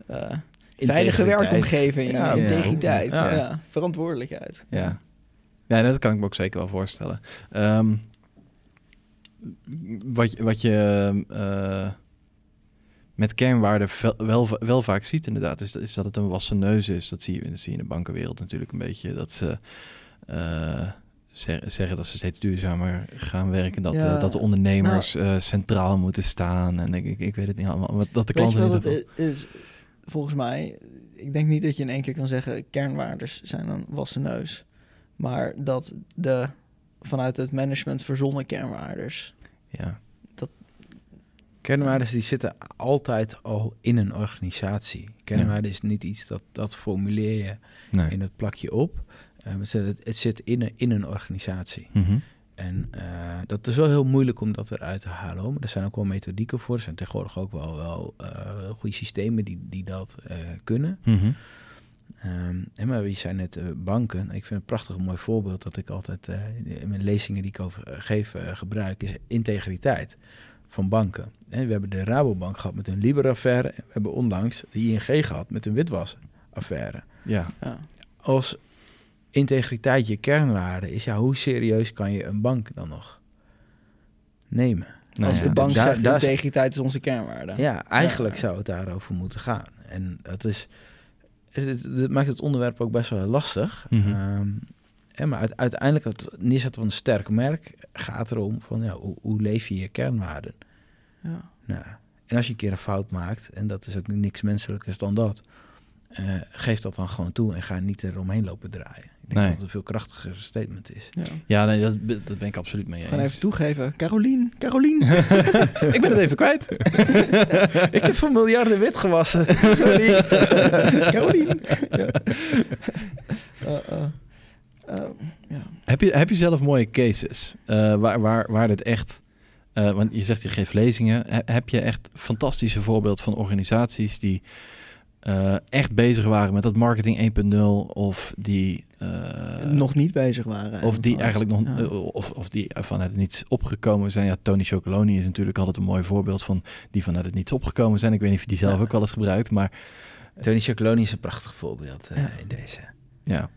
eh, veilige werkomgeving,
Ja,
integriteit,
ja.
ja. verantwoordelijkheid.
Ja. ja, dat kan ik me ook zeker wel voorstellen. Ehm, wat, je- wat je eh, met kernwaarden wel, wel vaak ziet inderdaad, is, is dat het een wassen neus is. Dat zie, je, dat zie je in de bankenwereld natuurlijk een beetje. Dat ze zeg- zeggen dat ze steeds duurzamer gaan werken. Dat,
Ja.
eh, dat de ondernemers eh, centraal moeten staan. En ik, ik, ik weet het niet allemaal. maar Dat de
Weet
klanten...
het is? Volgens mij, ik denk niet dat je in één keer kan zeggen... kernwaardes zijn een wassen neus. Maar dat de vanuit het management verzonnen kernwaardes...
Ja.
Kernwaarden die zitten altijd al in een organisatie. Kernwaarden is niet iets dat, dat formuleer je
Nee.
in het plakje op. Eh, het, zit, het zit in een, in een organisatie.
Mhm.
En eh, dat is wel heel moeilijk om dat eruit te halen. hoor. Maar er zijn ook wel methodieken voor. Er zijn tegenwoordig ook wel, wel eh, goede systemen die, die dat eh, kunnen.
Mhm.
Ehm, en maar je zei net eh, banken. Ik vind het een prachtig mooi voorbeeld dat ik altijd eh, in mijn lezingen die ik over eh, geef gebruik, is integriteit van banken. En we hebben de Rabobank gehad met een Liber-affaire. En we hebben onlangs de ING gehad met een witwasaffaire.
Ja.
Ja,
Als integriteit je kernwaarde is, ja, hoe serieus kan je een bank dan nog nemen?
Nou
Als
ja.
de bank zegt
is-
integriteit is onze kernwaarde.
Ja, eigenlijk
Ja.
zou het daarover moeten gaan. En dat is. Het, maakt het onderwerp ook best wel lastig.
Mhm.
Ehm, en maar uite- uiteindelijk, het neerzetten van een sterk merk gaat erom van ja, hoe, hoe leef je je kernwaarden?
Ja.
Nou, en als je een keer een fout maakt, en dat is ook niks menselijkers dan dat, eh, geef dat dan gewoon toe en ga niet eromheen lopen draaien. Ik denk
Nee.
dat het een veel krachtiger statement is.
Ja.
Ja, nee, dat, dat ben ik absoluut mee eens.
Gewoon even toegeven. Carolien, Carolien. [laughs]
ik ben het even kwijt. [laughs]
ik heb voor miljarden wit gewassen.
Carolien. [laughs] Carolien. Ja. Uh, uh, uh, ja.
Heb je, heb je zelf mooie cases eh, waar, waar, waar dit echt... eh, want je zegt je geeft lezingen. He- heb je echt fantastische voorbeeld van organisaties die eh, echt bezig waren met dat marketing 1.0 of die... eh,
Nog niet bezig waren.
of die
en
eigenlijk nog,
ja.
eh, of, of die vanuit het niets opgekomen zijn. Ja, Tony Chocoloni is natuurlijk altijd een mooi voorbeeld van die vanuit het niets opgekomen zijn. Ik weet niet of je die zelf
Ja.
ook wel eens gebruikt, maar
Tony Chocoloni is een prachtig voorbeeld eh,
Ja.
in deze.
ja.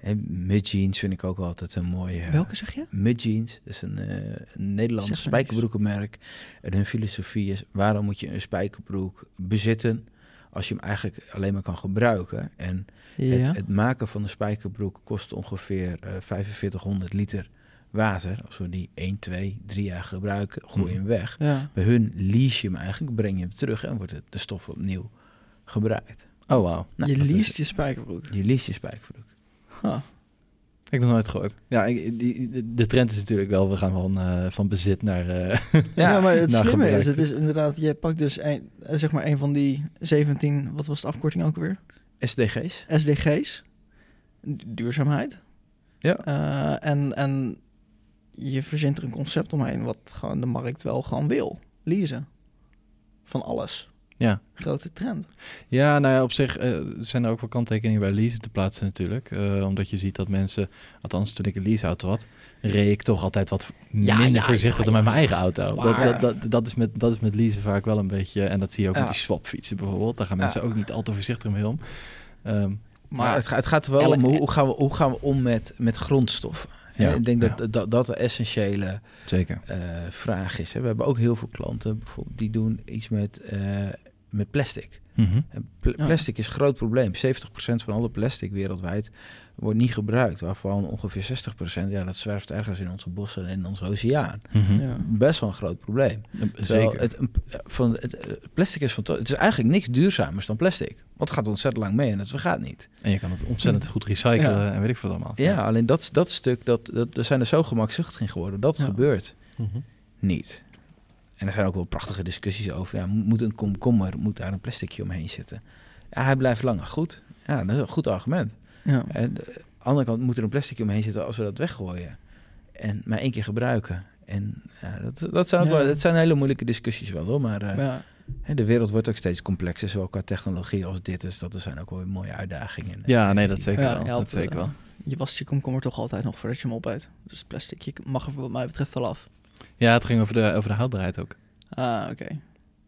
En Mud Jeans vind ik ook altijd een mooie.
Welke zeg je?
Mud Jeans, dat is een, eh, een Nederlands spijkerbroekenmerk. En hun filosofie is, waarom moet je een spijkerbroek bezitten als je hem eigenlijk alleen maar kan gebruiken? En
Ja.
het, het maken van een spijkerbroek kost ongeveer eh 4500 liter water. Als we die 1, 2, 3 jaar gebruiken, gooi je hem weg.
ja.
Bij hun lease je hem eigenlijk, breng je hem terug en wordt het, de stof opnieuw gebruikt.
Oh, wauw.
Nou,
je liest je spijkerbroek.
Je lease je spijkerbroek.
Huh.
Ik heb nog nooit gehoord. Ja, ik, die, de, trend is natuurlijk wel, we gaan van, eh, van bezit naar... eh, [laughs]
Ja, maar het slimme is, het is inderdaad, je pakt dus een, eh, zeg maar een van die 17, wat was de afkorting ook weer?
SDG's.
SDG's, Du- duurzaamheid.
Ja.
Eh, en, en je verzint er een concept omheen wat gewoon de markt wel gewoon wil. Leasen. Van alles.
Ja.
Grote trend.
Ja, nou ja, op zich eh, zijn er ook wel kanttekeningen bij leasen te plaatsen natuurlijk. Eh, omdat je ziet dat mensen, althans toen ik een leaseauto had, reed ik toch altijd wat
Ja,
minder
ja,
voorzichtig dan met mijn eigen auto. Dat, dat, dat, dat, is met, dat is met leasen vaak wel een beetje, en dat zie je ook met die swapfietsen bijvoorbeeld. Daar gaan mensen ook niet al te voorzichtig mee om. Ehm,
Maar het, gaat- het gaat er wel om hoe, hoe, gaan we, hoe gaan we om met, met grondstoffen.
Ja,
ik denk
ja.
dat, dat dat de essentiële
zeker.
eh, vraag is. Hè. We hebben ook heel veel klanten bijvoorbeeld, die doen iets met, met plastic.
Mhm.
Ja.
plastic is een groot probleem. 70% van alle plastic wereldwijd wordt niet gebruikt. Waarvan ongeveer 60% ja, dat zwerft ergens in onze bossen en in onze oceaan.
Mhm.
Ja.
Best wel een groot probleem. Terwijl
Zeker.
Het, van, het, eh, plastic is van... Het is eigenlijk niks duurzamers dan plastic. Want het gaat ontzettend lang mee en het vergaat niet.
En je kan het ontzettend goed recyclen
Ja.
en weet ik wat allemaal.
Ja, alleen dat, dat stuk, dat, dat, er zijn er zo gemakzuchtig in geworden. Dat
Ja.
gebeurt
Mhm.
niet. En er zijn ook wel prachtige discussies over. Ja, moet een komkommer, moet daar een plasticje omheen zitten? Ja, hij blijft langer goed. Ja, dat is een goed argument.
Ja.
En de andere kant moet er een plasticje omheen zitten als we dat weggooien. En maar één keer gebruiken. En ja, dat, dat, zijn ook
Ja.
wel, dat zijn hele moeilijke discussies wel hoor. Maar eh,
Ja.
hè, de wereld wordt ook steeds complexer, zowel qua technologie als dit. Dus dat er zijn ook wel weer mooie uitdagingen.
Ja, nee, dat zeker
Ja,
wel.
je
dat zeker
eh,
wel.
Je wast je komkommer toch altijd nog voordat je hem opeet. Dus plastic je mag er wat mij betreft wel af.
Ja, het ging over de, over de houdbaarheid ook.
Ah, oké.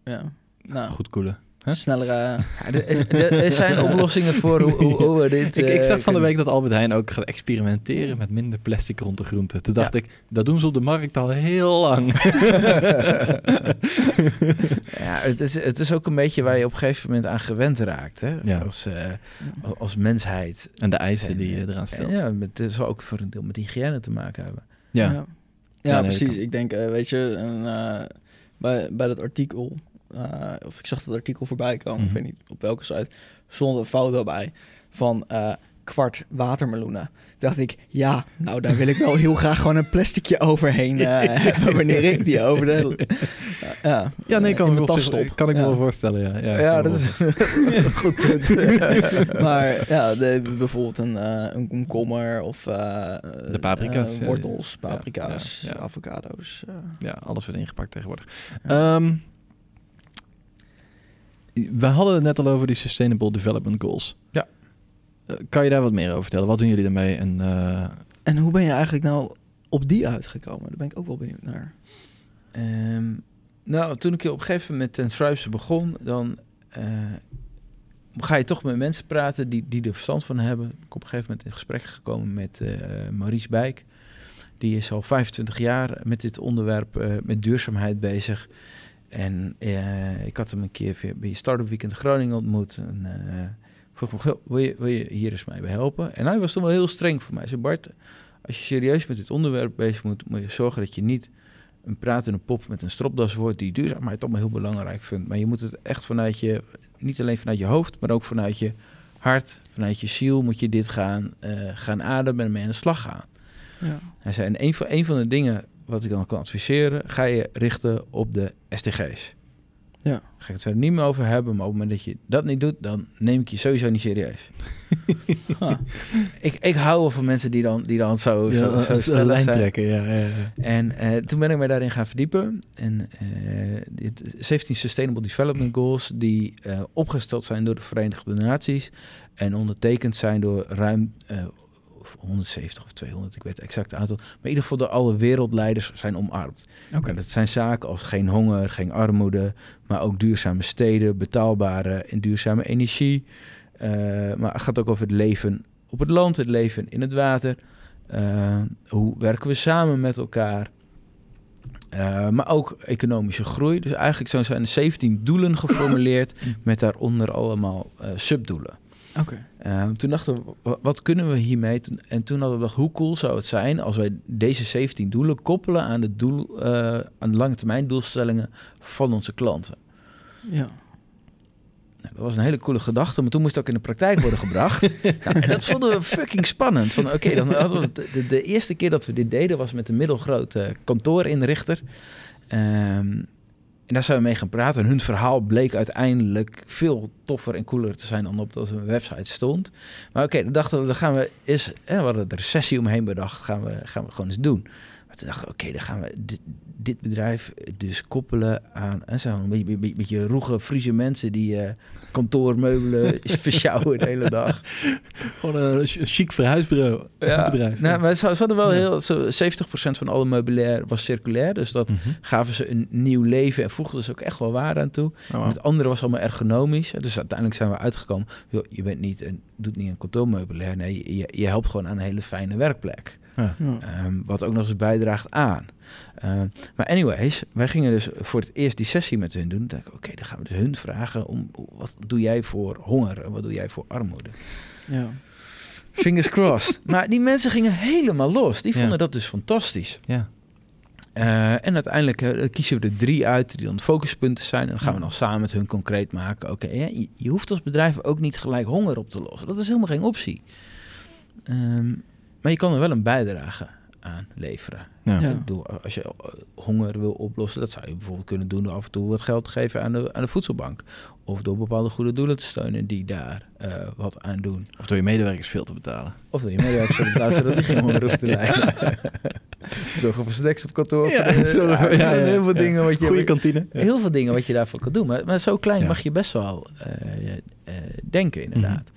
Ja. Nou,
Goed koelen. Huh?
snellere... [laughs]
Ja, er, zijn oplossingen voor hoe, hoe, hoe we [laughs] dit...
Ik, ik
eh,
zag van de week dat Albert Heijn ook gaat experimenteren met minder plastic rond de groenten. Toen dacht ik, dat doen ze op de markt al heel lang. [laughs]
Ja, het is, het is ook een beetje waar je op een gegeven moment aan gewend raakt. Hè?
Ja.
Als, eh, als mensheid.
en de eisen die je eraan
En
stelt.
ja, met- het zal ook voor een deel met hygiëne te maken hebben.
Ja.
Ja,
Ja,
ja
nee, dat
precies. Ik denk, eh, weet je, een, eh, bij, bij dat artikel, eh, of ik zag dat artikel voorbij komen,
Mhm.
ik weet niet op welke site, stond een foto bij van kwart watermeloenen. Dacht ik, ja, nou daar wil ik wel heel graag gewoon een plasticje overheen eh, [laughs] hebben wanneer ik die over de... ja,
Ja, nee, kan, ik,
mijn
op zich- kan ik me wel voorstellen. Ja, ja,
Ja, dat is een [laughs] goed punt. [laughs]
Maar ja, de, bijvoorbeeld een, eh, een komkommer of eh,
De paprika's,
eh, wortels, paprika's, avocado's. eh.
Ja, alles wordt ingepakt tegenwoordig. Ehm, we hadden het net al over die Sustainable Development Goals.
Ja.
Eh, kan je daar wat meer over vertellen? Wat doen jullie daarmee? En, eh,
En hoe ben je eigenlijk nou op die uitgekomen? Daar ben ik ook wel benieuwd naar.
Ehm, nou, toen ik op een gegeven moment ten Thrives begon, dan eh, ga je toch met mensen praten die, die er verstand van hebben. Ik ben op een gegeven moment in gesprek gekomen met eh, Maurice Bijk. Die is al 25 jaar met dit onderwerp, eh, met duurzaamheid bezig. En eh, ik had hem een keer via- bij Startup Weekend Groningen ontmoet. En eh, vroeg me, "Goh, wil je, wil je hier eens mee bij helpen? En hij was toen wel heel streng voor mij. Hij zei, Bart, als je serieus met dit onderwerp bezig moet, moet je zorgen dat je niet een pratende pop met een stropdas wordt die duurzaamheid toch maar heel belangrijk vindt. Maar je moet het echt vanuit je, niet alleen vanuit je hoofd, maar ook vanuit je hart, vanuit je ziel moet je dit gaan, eh, gaan ademen en mee aan de slag gaan.
Ja.
Hij zei, en een van, een van de dingen wat ik dan kan adviseren, ga je richten op de SDG's.
Ja.
Ga ik het verder niet meer over hebben, maar op het moment dat je dat niet doet, dan neem ik je sowieso niet serieus. [laughs] Ik, ik hou wel van mensen die dan, die dan zo, zo,
ja,
zo
lijn
zijn.
trekken. Ja, ja, ja.
En eh, toen ben ik mij daarin gaan verdiepen. En eh, dit 17 Sustainable Development Goals die eh, opgesteld zijn door de Verenigde Naties en ondertekend zijn door ruim eh, of 170 of 200, ik weet het exacte aantal. Maar in ieder geval door alle wereldleiders zijn omarmd.
Oké.
En dat zijn zaken als geen honger, geen armoede, maar ook duurzame steden, betaalbare en duurzame energie. Eh, maar het gaat ook over het leven op het land, het leven in het water. Eh, hoe werken we samen met elkaar? Eh, maar ook economische groei. Dus eigenlijk zijn er 17 doelen geformuleerd [clears throat] met daaronder allemaal subdoelen.
Oké.
Eh, toen dachten we, wa- wat kunnen we hiermee? En toen hadden we gedacht, hoe cool zou het zijn als wij deze 17 doelen koppelen aan de, doel, eh, aan de lange termijn doelstellingen van onze klanten.
Ja.
Nou, dat was een hele coole gedachte, maar toen moest het ook in de praktijk worden gebracht. [laughs] nou, en dat vonden we fucking spannend. Van oké, dan hadden we de, eerste keer dat we dit deden was met een middelgrote kantoorinrichter. Ehm, en daar zijn we mee gaan praten. En hun verhaal bleek uiteindelijk veel toffer en cooler te zijn dan op dat hun website stond. Maar oké, dan dachten we, dan gaan we eens, hè, we hadden er recessie omheen bedacht, gaan we, gaan we gewoon eens doen. Maar toen dachten we, oké, dan gaan we dit, dit bedrijf dus koppelen aan en zo, een beetje, beetje, beetje roege Friese mensen die eh, kantoormeubelen [laughs] [laughs] versjouwen de hele dag.
Gewoon een ch- chic verhuisbureau.
Ja,
bedrijf.
nou, maar ze hadden wel heel, zo 70% van alle meubilair was circulair, dus dat
Mhm.
gaven ze een nieuw leven en voegden ze ook echt wel waarde aan toe.
Oh,
het andere was allemaal ergonomisch. Dus uiteindelijk zijn we uitgekomen. Joh, je bent niet een, doet niet een kantoormeubilair. Nee, je, je helpt gewoon aan een hele fijne werkplek.
Ja.
Ehm, wat ook nog eens bijdraagt aan. Ehm, maar anyways, wij gingen dus voor het eerst die sessie met hun doen. Toen dacht ik, oké, dan gaan we dus hun vragen om wat doe jij voor honger en wat doe jij voor armoede?
Ja.
Fingers crossed. [laughs] maar die mensen gingen helemaal los. Die
Ja.
vonden dat dus fantastisch.
Ja.
Eh, en uiteindelijk eh, kiezen we er drie uit die dan focuspunten zijn. En dan gaan we dan samen met hun concreet maken. Oké, ja, je, je hoeft als bedrijf ook niet gelijk honger op te lossen. Dat is helemaal geen optie. Ehm, maar je kan er wel een bijdrage aan leveren.
Ja.
Ja.
Ik bedoel, als je eh, honger wil oplossen, dat zou je bijvoorbeeld kunnen doen door af en toe wat geld te geven aan de, aan de voedselbank. Of door bepaalde goede doelen te steunen die daar eh, wat aan doen.
Of door je medewerkers veel te betalen.
Of door je medewerkers op plaats zodat die geen honger hoeft te lijden. [laughs] Zorgen voor snacks op kantoor.
Ja, [laughs]
voor de-
zo-
ja,
ja, ja,
heel veel dingen wat je...
Goede kantine.
Heel veel dingen wat je daarvoor kan doen. Maar, maar zo klein
Ja.
mag je best wel eh, eh, denken, inderdaad.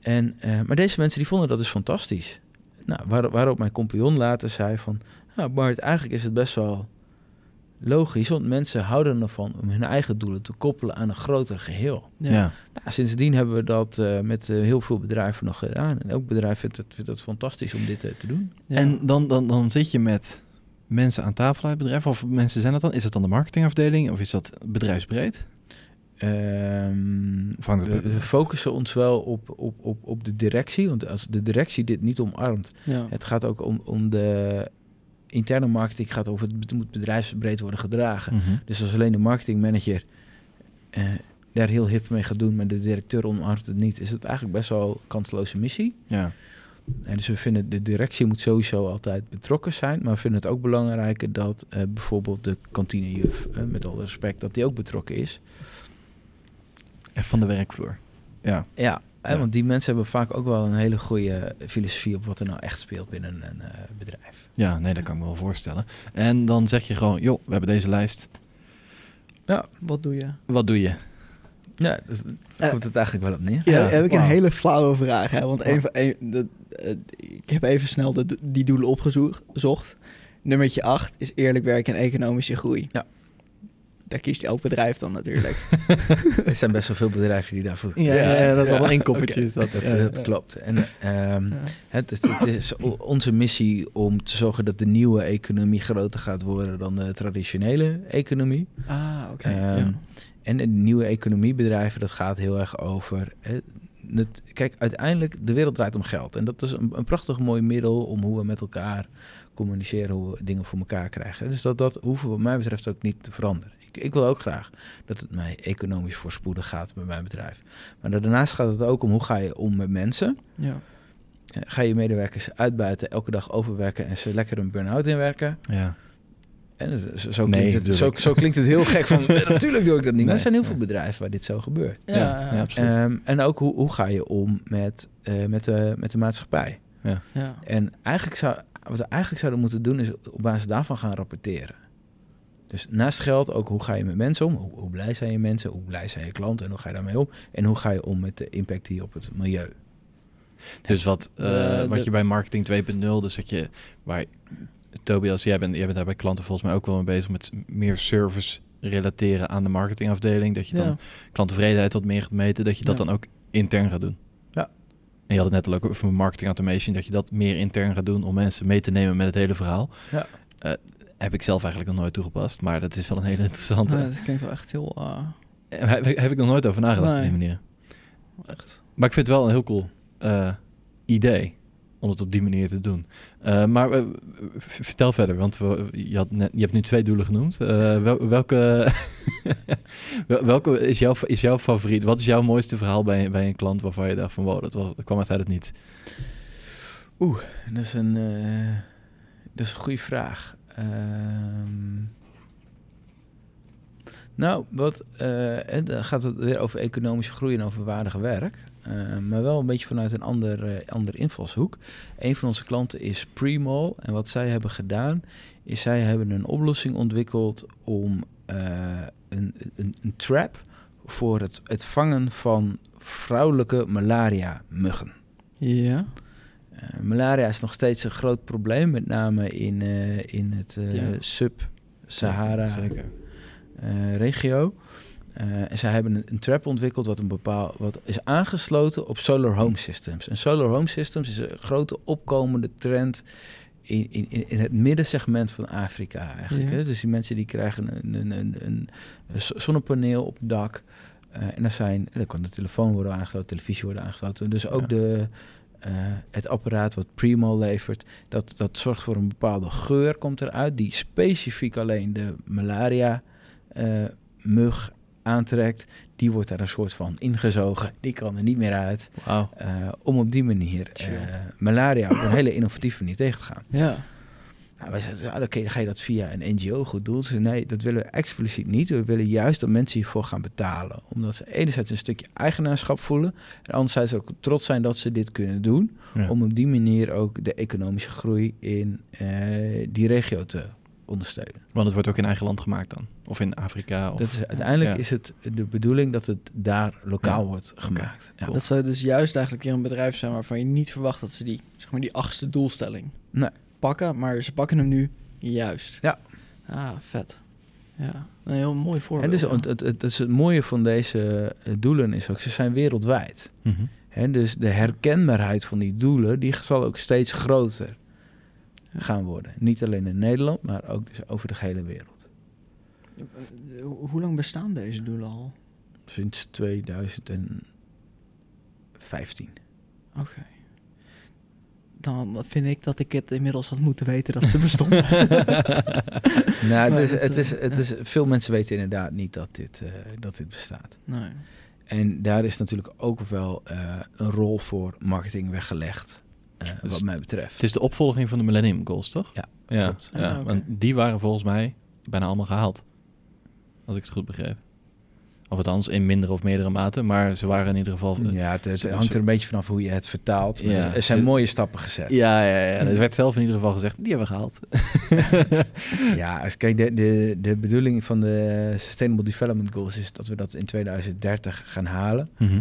En, eh, maar deze mensen die vonden dat dus fantastisch. Nou, waar, waarop mijn compagnon later zei van... Nou Bart, eigenlijk is het best wel logisch... want mensen houden ervan om hun eigen doelen te koppelen aan een groter geheel.
Ja.
Ja.
Nou, sindsdien hebben we dat eh, met eh, heel veel bedrijven nog gedaan. En elk bedrijf vindt het, vindt het fantastisch om dit te doen.
Ja.
En dan, dan, dan zit je met mensen aan tafel uit het bedrijf. Of mensen zijn dat dan? Is het dan de marketingafdeling of is dat bedrijfsbreed?
Ehm, we, we focussen ons wel op, op, op, op de directie. Want als de directie dit niet omarmt...
ja.
Het gaat ook om, om de interne marketing. gaat over het moet bedrijfsbreed worden gedragen.
Mhm.
Dus als alleen de marketingmanager eh, daar heel hip mee gaat doen... maar de directeur omarmt het niet... is het eigenlijk best wel een kansloze missie.
Ja.
En dus we vinden de directie moet sowieso altijd betrokken zijn. Maar we vinden het ook belangrijk dat eh, bijvoorbeeld de kantinejuf... eh, met alle respect, dat die ook betrokken is.
En van de werkvloer. Ja.
Ja, hè,
Ja.
want die mensen hebben vaak ook wel een hele goede filosofie... op wat er nou echt speelt binnen een eh, bedrijf.
ja, nee, dat kan ik me wel voorstellen. En dan zeg je gewoon, joh, we hebben deze lijst.
Wat doe je?
Wat doe je?
Ja, dus daar komt het eigenlijk wel op neer.
Ja,
Ja,
heb ik een hele flauwe vraag. Hè? Want even, een, dat, eh, ik heb even snel de, die doelen opgezocht. Nummertje 8 is eerlijk werken en economische groei.
Ja.
Daar kiest elk bedrijf dan natuurlijk. [laughs]
Er zijn best wel veel bedrijven die daarvoor
Ja, ja,
kiezen.
ja, dat is wel één koppeltje. Is dat,
Dat,
ja.
dat klopt. En ehm,
Ja.
het, is- het is o- onze missie om te zorgen dat de nieuwe economie groter gaat worden dan de traditionele economie.
Ah, oké.
Ehm,
ja.
En de nieuwe economiebedrijven, dat gaat heel erg over. Hè, het, kijk, uiteindelijk, de wereld draait om geld. En dat is een, een prachtig mooi middel om hoe we met elkaar communiceren, hoe we dingen voor elkaar krijgen. Dus dat, dat hoeven we, wat mij betreft, ook niet te veranderen. Ik, ik wil ook graag dat het mij economisch voorspoedig gaat bij mijn bedrijf. Maar daarnaast gaat het ook om hoe ga je om met mensen.
ja.
Eh, Ga je medewerkers uitbuiten, elke dag overwerken en ze lekker een burn-out inwerken?
ja.
En zo,
Nee,
klinkt het, zo, klinkt het heel gek van, [laughs] eh, natuurlijk doe ik dat niet. Maar
Nee,
er zijn heel
nee.
veel bedrijven waar dit zo gebeurt.
Ja,
Ja, ja, absoluut.
Ehm, en ook hoe, hoe ga je om met, eh, met, de, met de maatschappij?
ja.
En eigenlijk zou, wat we eigenlijk zouden moeten doen is op basis daarvan gaan rapporteren. Dus naast geld ook hoe ga je met mensen om? Hoe, hoe blij zijn je mensen? Hoe blij zijn je klanten? En hoe ga je daarmee om? En hoe ga je om met de impact die op het milieu?
Dus wat, eh,
De-
wat
de-
je bij marketing 2.0, dus dat je, waar Tobias, jij bent, jij bent daar bij klanten volgens mij ook wel mee bezig met meer service relateren aan de marketingafdeling. Dat je dan
Ja.
klanttevredenheid wat meer gaat meten, dat je dat
Ja.
dan ook intern gaat doen.
Ja.
En je had het net al ook over marketing automation, dat je dat meer intern gaat doen om mensen mee te nemen met het hele verhaal.
Ja.
Eh, heb ik zelf eigenlijk nog nooit toegepast, maar dat is wel een hele interessante.
Nee, dat klinkt wel echt heel... ah,
Eh, Heb, heb ik nog nooit over nagedacht op die manier.
echt.
Maar ik vind het wel een heel cool eh, idee om het op die manier te doen. Eh, maar eh, vertel verder, want we, je, had net, je hebt nu twee doelen genoemd. Eh, wel- welke, [laughs] wel- welke is jouw, is jouw favoriet? Wat is jouw mooiste verhaal bij, bij een klant waarvan je dacht van wow, dat, was, dat kwam uit het niets?
Dat is een, eh, dat is een goede vraag. Ehm, nou, wat, eh, dan gaat het weer over economische groei en over waardig werk. Eh, maar wel een beetje vanuit een ander, eh, andere invalshoek. Een van onze klanten is Premol. En wat zij hebben gedaan, is zij hebben een oplossing ontwikkeld om eh, een, een, een trap voor het, het vangen van vrouwelijke malaria-muggen.
Ja.
Eh, malaria is nog steeds een groot probleem, met name in, eh, in het eh,
Ja.
sub-Sahara
Zeker.
regio. Eh, en zij hebben een, een trap ontwikkeld wat, een bepaal, wat is aangesloten op solar home systems. En solar home systems is een grote opkomende trend in, in, in het middensegment van Afrika eigenlijk.
Ja.
Hè? Dus die mensen die krijgen een, een, een, een, zonnepaneel op het dak. En dan, zijn, kan de telefoon worden aangesloten, televisie worden aangesloten. Dus ook
Ja.
de, eh, het apparaat wat Primo levert, dat, dat zorgt voor een bepaalde geur, komt eruit, die specifiek alleen de malaria eh, mug aantrekt. Die wordt daar een soort van ingezogen. Die kan er niet meer uit. Eh, om op die manier malaria op een hele innovatieve manier tegen te gaan.
Ja.
Nou, wij zeiden, ja, dan ga je dat via een NGO goed doen. Ze zeiden, nee, dat willen we expliciet niet. We willen juist dat mensen hiervoor gaan betalen. Omdat ze enerzijds een stukje eigenaarschap voelen. En anderzijds ook trots zijn dat ze dit kunnen doen.
Ja.
Om op die manier ook de economische groei in eh, die regio te ondersteunen.
Want het wordt ook in eigen land gemaakt dan? Of in Afrika? Of...
Dat is, uiteindelijk
ja.
is het de bedoeling dat het daar lokaal
Ja.
wordt gemaakt. Ja.
Cool.
Dat zou dus juist eigenlijk weer een bedrijf zijn waarvan je niet verwacht dat ze die, zeg maar, die achtste doelstelling
Nee.
Pakken. Maar ze pakken hem nu juist.
Ja.
Ah, vet. Ja, een heel mooi
En
voorbeeld.
dus
ja.
het, het, het, is het mooie van deze eh, doelen is ook, ze zijn wereldwijd.
Mhm.
Hè, dus de herkenbaarheid van die doelen, die zal ook steeds groter gaan worden. Niet alleen in Nederland, maar ook dus over de hele wereld.
Hoe hoe lang bestaan deze doelen al?
Sinds 2015.
Oké. Dan vind ik dat ik het inmiddels had moeten weten dat ze bestonden. [laughs]
nou, het is, het is,
eh,
het is, veel mensen weten inderdaad niet dat dit, eh, dat dit bestaat.
nee.
En daar is natuurlijk ook wel eh, een rol voor marketing weggelegd,
Dus
wat mij betreft.
Het is de opvolging van de Millennium Goals, toch?
Ja,
ja, want die waren volgens mij bijna allemaal gehaald. Als ik het goed begreep. Of althans, in mindere of meerdere mate. Maar ze waren in ieder geval...
ja, het, hangt er een beetje vanaf hoe je het vertaalt. Maar
Ja,
er- zijn mooie stappen gezet.
Ja, ja, ja. Er werd zelf in ieder geval gezegd, die hebben we gehaald. [laughs]
Ja, als kijk, de, de, de bedoeling van de Sustainable Development Goals is dat we dat in 2030 gaan halen.
Mhm.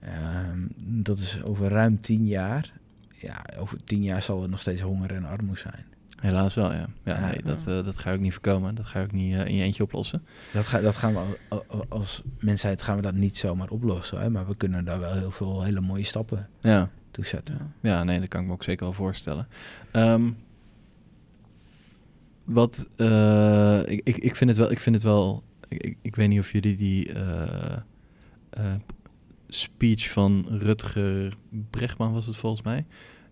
Ehm, dat is over ruim tien jaar. Ja, over tien jaar zal er nog steeds honger en armoede zijn.
Helaas wel, ja. Ja,
Ja.
nee, dat, eh, dat ga ook niet voorkomen. Dat ga ook niet eh, in je eentje oplossen.
Dat, ga, dat gaan we al- al- als mensheid gaan we dat niet zomaar oplossen. Hè? Maar we kunnen daar wel heel veel hele mooie stappen
Ja,
toe zetten.
Ja.
nee, dat kan ik me ook zeker wel voorstellen. Ehm, wat, eh, ik, ik, ik vind het wel, ik vind het wel, ik, ik, ik weet niet of jullie die speech van Rutger Bregman was het volgens mij.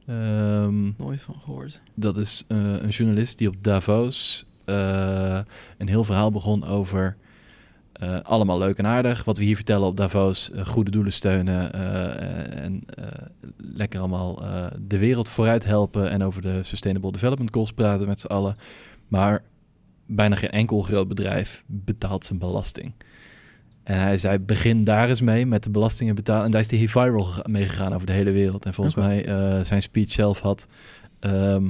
Ehm,
Nooit van gehoord.
Dat is eh, een journalist die op Davos eh, een heel verhaal begon over eh, allemaal leuk en aardig. Wat we hier vertellen op Davos, goede doelen steunen en lekker allemaal de wereld vooruit helpen en over de Sustainable Development Goals praten met z'n allen. Maar bijna geen enkel groot bedrijf betaalt zijn belasting. En hij zei, begin daar eens mee met de belastingen betalen. En daar is hij viral gega- mee gegaan over de hele wereld. En volgens
Oké.
mij, eh, zijn speech zelf had... ehm,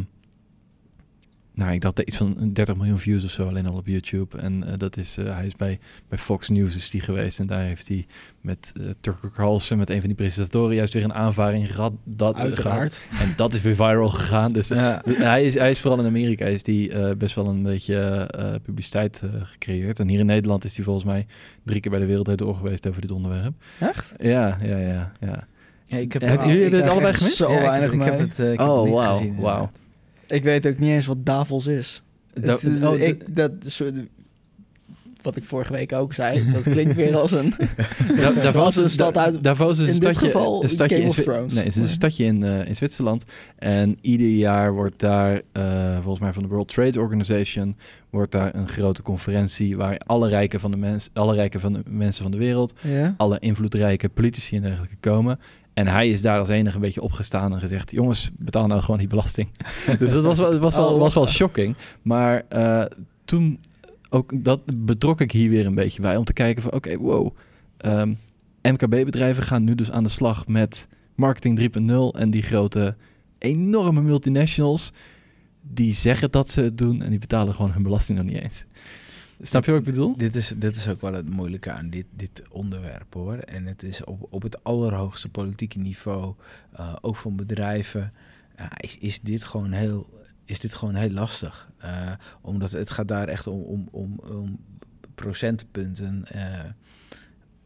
nou, ik dacht dat iets van 30 miljoen views of zo alleen al op YouTube. En eh, dat is, eh, hij is bij, bij Fox News is die geweest. En daar heeft hij met eh Tucker Carlson, met een van die presentatoren, juist weer een aanvaring gehad. Dat,
Uiteraard.
gehad. En dat is weer viral gegaan. Dus [laughs]
Ja.
hij, is, hij is vooral in Amerika is die, eh, best wel een beetje eh, publiciteit gecreëerd. En hier in Nederland is hij volgens mij drie keer bij de Wereld Door geweest over dit onderwerp.
Echt?
Ja, ja, ja, ja.
Ja, ik heb,
Hebben jullie
ik
dit allebei gemist?
Zo
Ja, ik heb-
weinig
ik, heb het, ik heb
Oh,
het niet
wauw,
gezien.
wauw.
Ik weet ook niet eens wat Davos is.
Da-
Het-
oh,
ik, dat soort, wat ik vorige week ook zei, dat klinkt weer als een... [laughs]
Da- Davos
Als een stad uit-
Davos is een
in dit
stadje,
geval
een stadje
Game
in
Thrones.
Nee, het is een stadje in, eh, in Zwitserland. En ieder jaar wordt daar, eh, volgens mij van de World Trade Organization, wordt daar een grote conferentie waar alle rijken van de, mens, alle rijken van de mensen van de wereld,
Ja?
alle invloedrijke politici en dergelijke komen. En hij is daar als enige een beetje opgestaan en gezegd: jongens, betaal nou gewoon die belasting. [laughs] dus dat was wel, het was wel,
Oh,
was wel
lachen.
shocking. Maar eh, toen ook dat betrok ik hier weer een beetje bij om te kijken van oké, wow. ehm, MKB-bedrijven gaan nu dus aan de slag met marketing 3.0 en die grote enorme multinationals die zeggen dat ze het doen en die betalen gewoon hun belasting nog niet eens. Snap je wat ik bedoel?
Dit is, dit is ook wel het moeilijke aan dit, dit onderwerp hoor. En het is op, op het allerhoogste politieke niveau, eh, ook van bedrijven, ja, is, is, dit gewoon heel, is dit gewoon heel lastig. Eh, omdat het gaat daar echt om, om, om, om procentpunten eh,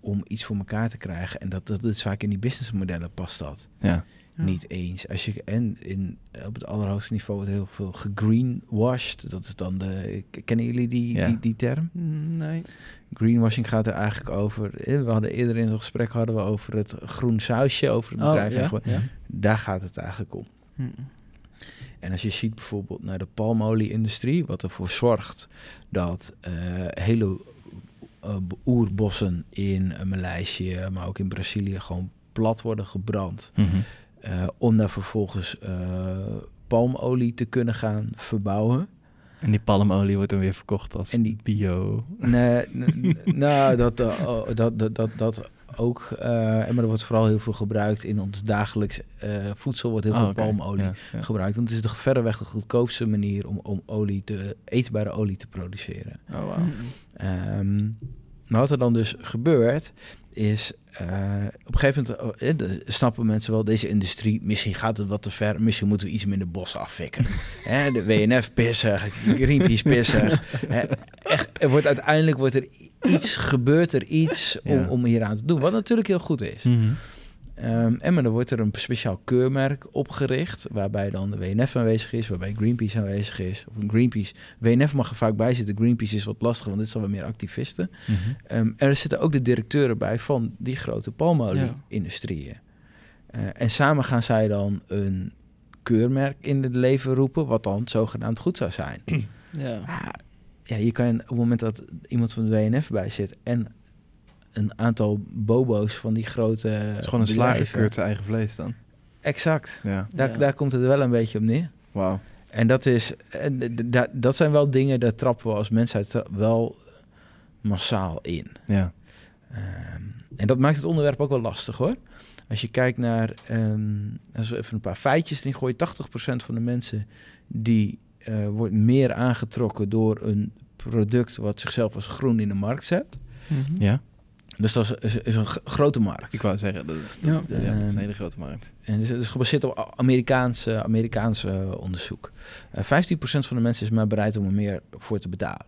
om iets voor elkaar te krijgen. En dat, dat is vaak in die businessmodellen past dat
Ja.
Ja.
niet eens. Als je en in, op het allerhoogste niveau wordt heel veel gegreenwashed. Dat is dan de. Kennen jullie die,
Ja.
die, die term?
Nee.
Greenwashing gaat er eigenlijk over. eh, We hadden eerder in het gesprek hadden we over het groen sausje, over het bedrijf.
Oh, ja? ja.
Daar gaat het eigenlijk om.
Hm.
En als je ziet bijvoorbeeld naar de palmolie-industrie, wat ervoor zorgt dat eh, hele eh, oerbossen in Maleisië, maar ook in Brazilië, gewoon plat worden gebrand.
Mhm.
Eh, om daar vervolgens eh, palmolie te kunnen gaan verbouwen.
En die palmolie wordt dan weer verkocht als
En die-
bio.
Nee, [laughs] nou, dat, eh, oh, dat, dat, dat, dat ook. maar er wordt vooral heel veel gebruikt in ons dagelijks voedsel. Wordt heel
Oh,
veel palmolie
Ja, ja.
gebruikt. Want het is de verreweg de goedkoopste manier om, om olie te, eetbare olie te produceren.
Oh.
Hm.
Ehm, maar wat er dan dus gebeurt, is eh, op een gegeven moment oh, eh, snappen mensen wel, deze industrie, misschien gaat het wat te ver, misschien moeten we iets minder bos afvikken. [laughs] Hè, de WNF pissig, Greenpeace pissig. [laughs] Hè, echt, er wordt uiteindelijk wordt er iets, gebeurt er iets om,
Ja.
om hier aan te doen, wat natuurlijk heel goed is.
Mhm.
Ehm, en maar dan wordt er een speciaal keurmerk opgericht, waarbij dan de WNF aanwezig is, waarbij Greenpeace aanwezig is. Of een Greenpeace, WNF mag er vaak bij zitten, Greenpeace is wat lastig, want dit zijn wat meer activisten. En er zitten ook de directeuren bij van die grote palmolie-industrieën. Eh, en samen gaan zij dan een keurmerk in het leven roepen, wat dan zogenaamd goed zou zijn.
Ja.
Ah, ja, je kan op het moment dat iemand van de WNF bij zit en een aantal bobo's van die grote.
Het is gewoon een slager
bedrijven.
keurt zijn eigen vlees dan.
Exact.
Ja.
Daar,
Ja.
daar komt het wel een beetje op neer.
Wauw.
En dat is, en d- d- da- dat zijn wel dingen, daar trappen we als mensheid wel massaal in.
Ja.
Ehm, en dat maakt het onderwerp ook wel lastig hoor. Als je kijkt naar, ehm, als we even een paar feitjes erin gooien, 80% van de mensen die eh, wordt meer aangetrokken door een product wat zichzelf als groen in de markt zet.
Mhm.
Ja?
Dus dat is, is, is een grote markt.
Ik wou zeggen, dat,
Ja.
ja, dat is een hele grote markt.
En het is, het is gebaseerd op Amerikaanse, Amerikaanse onderzoek. Eh 15% van de mensen is maar bereid om er meer voor te betalen.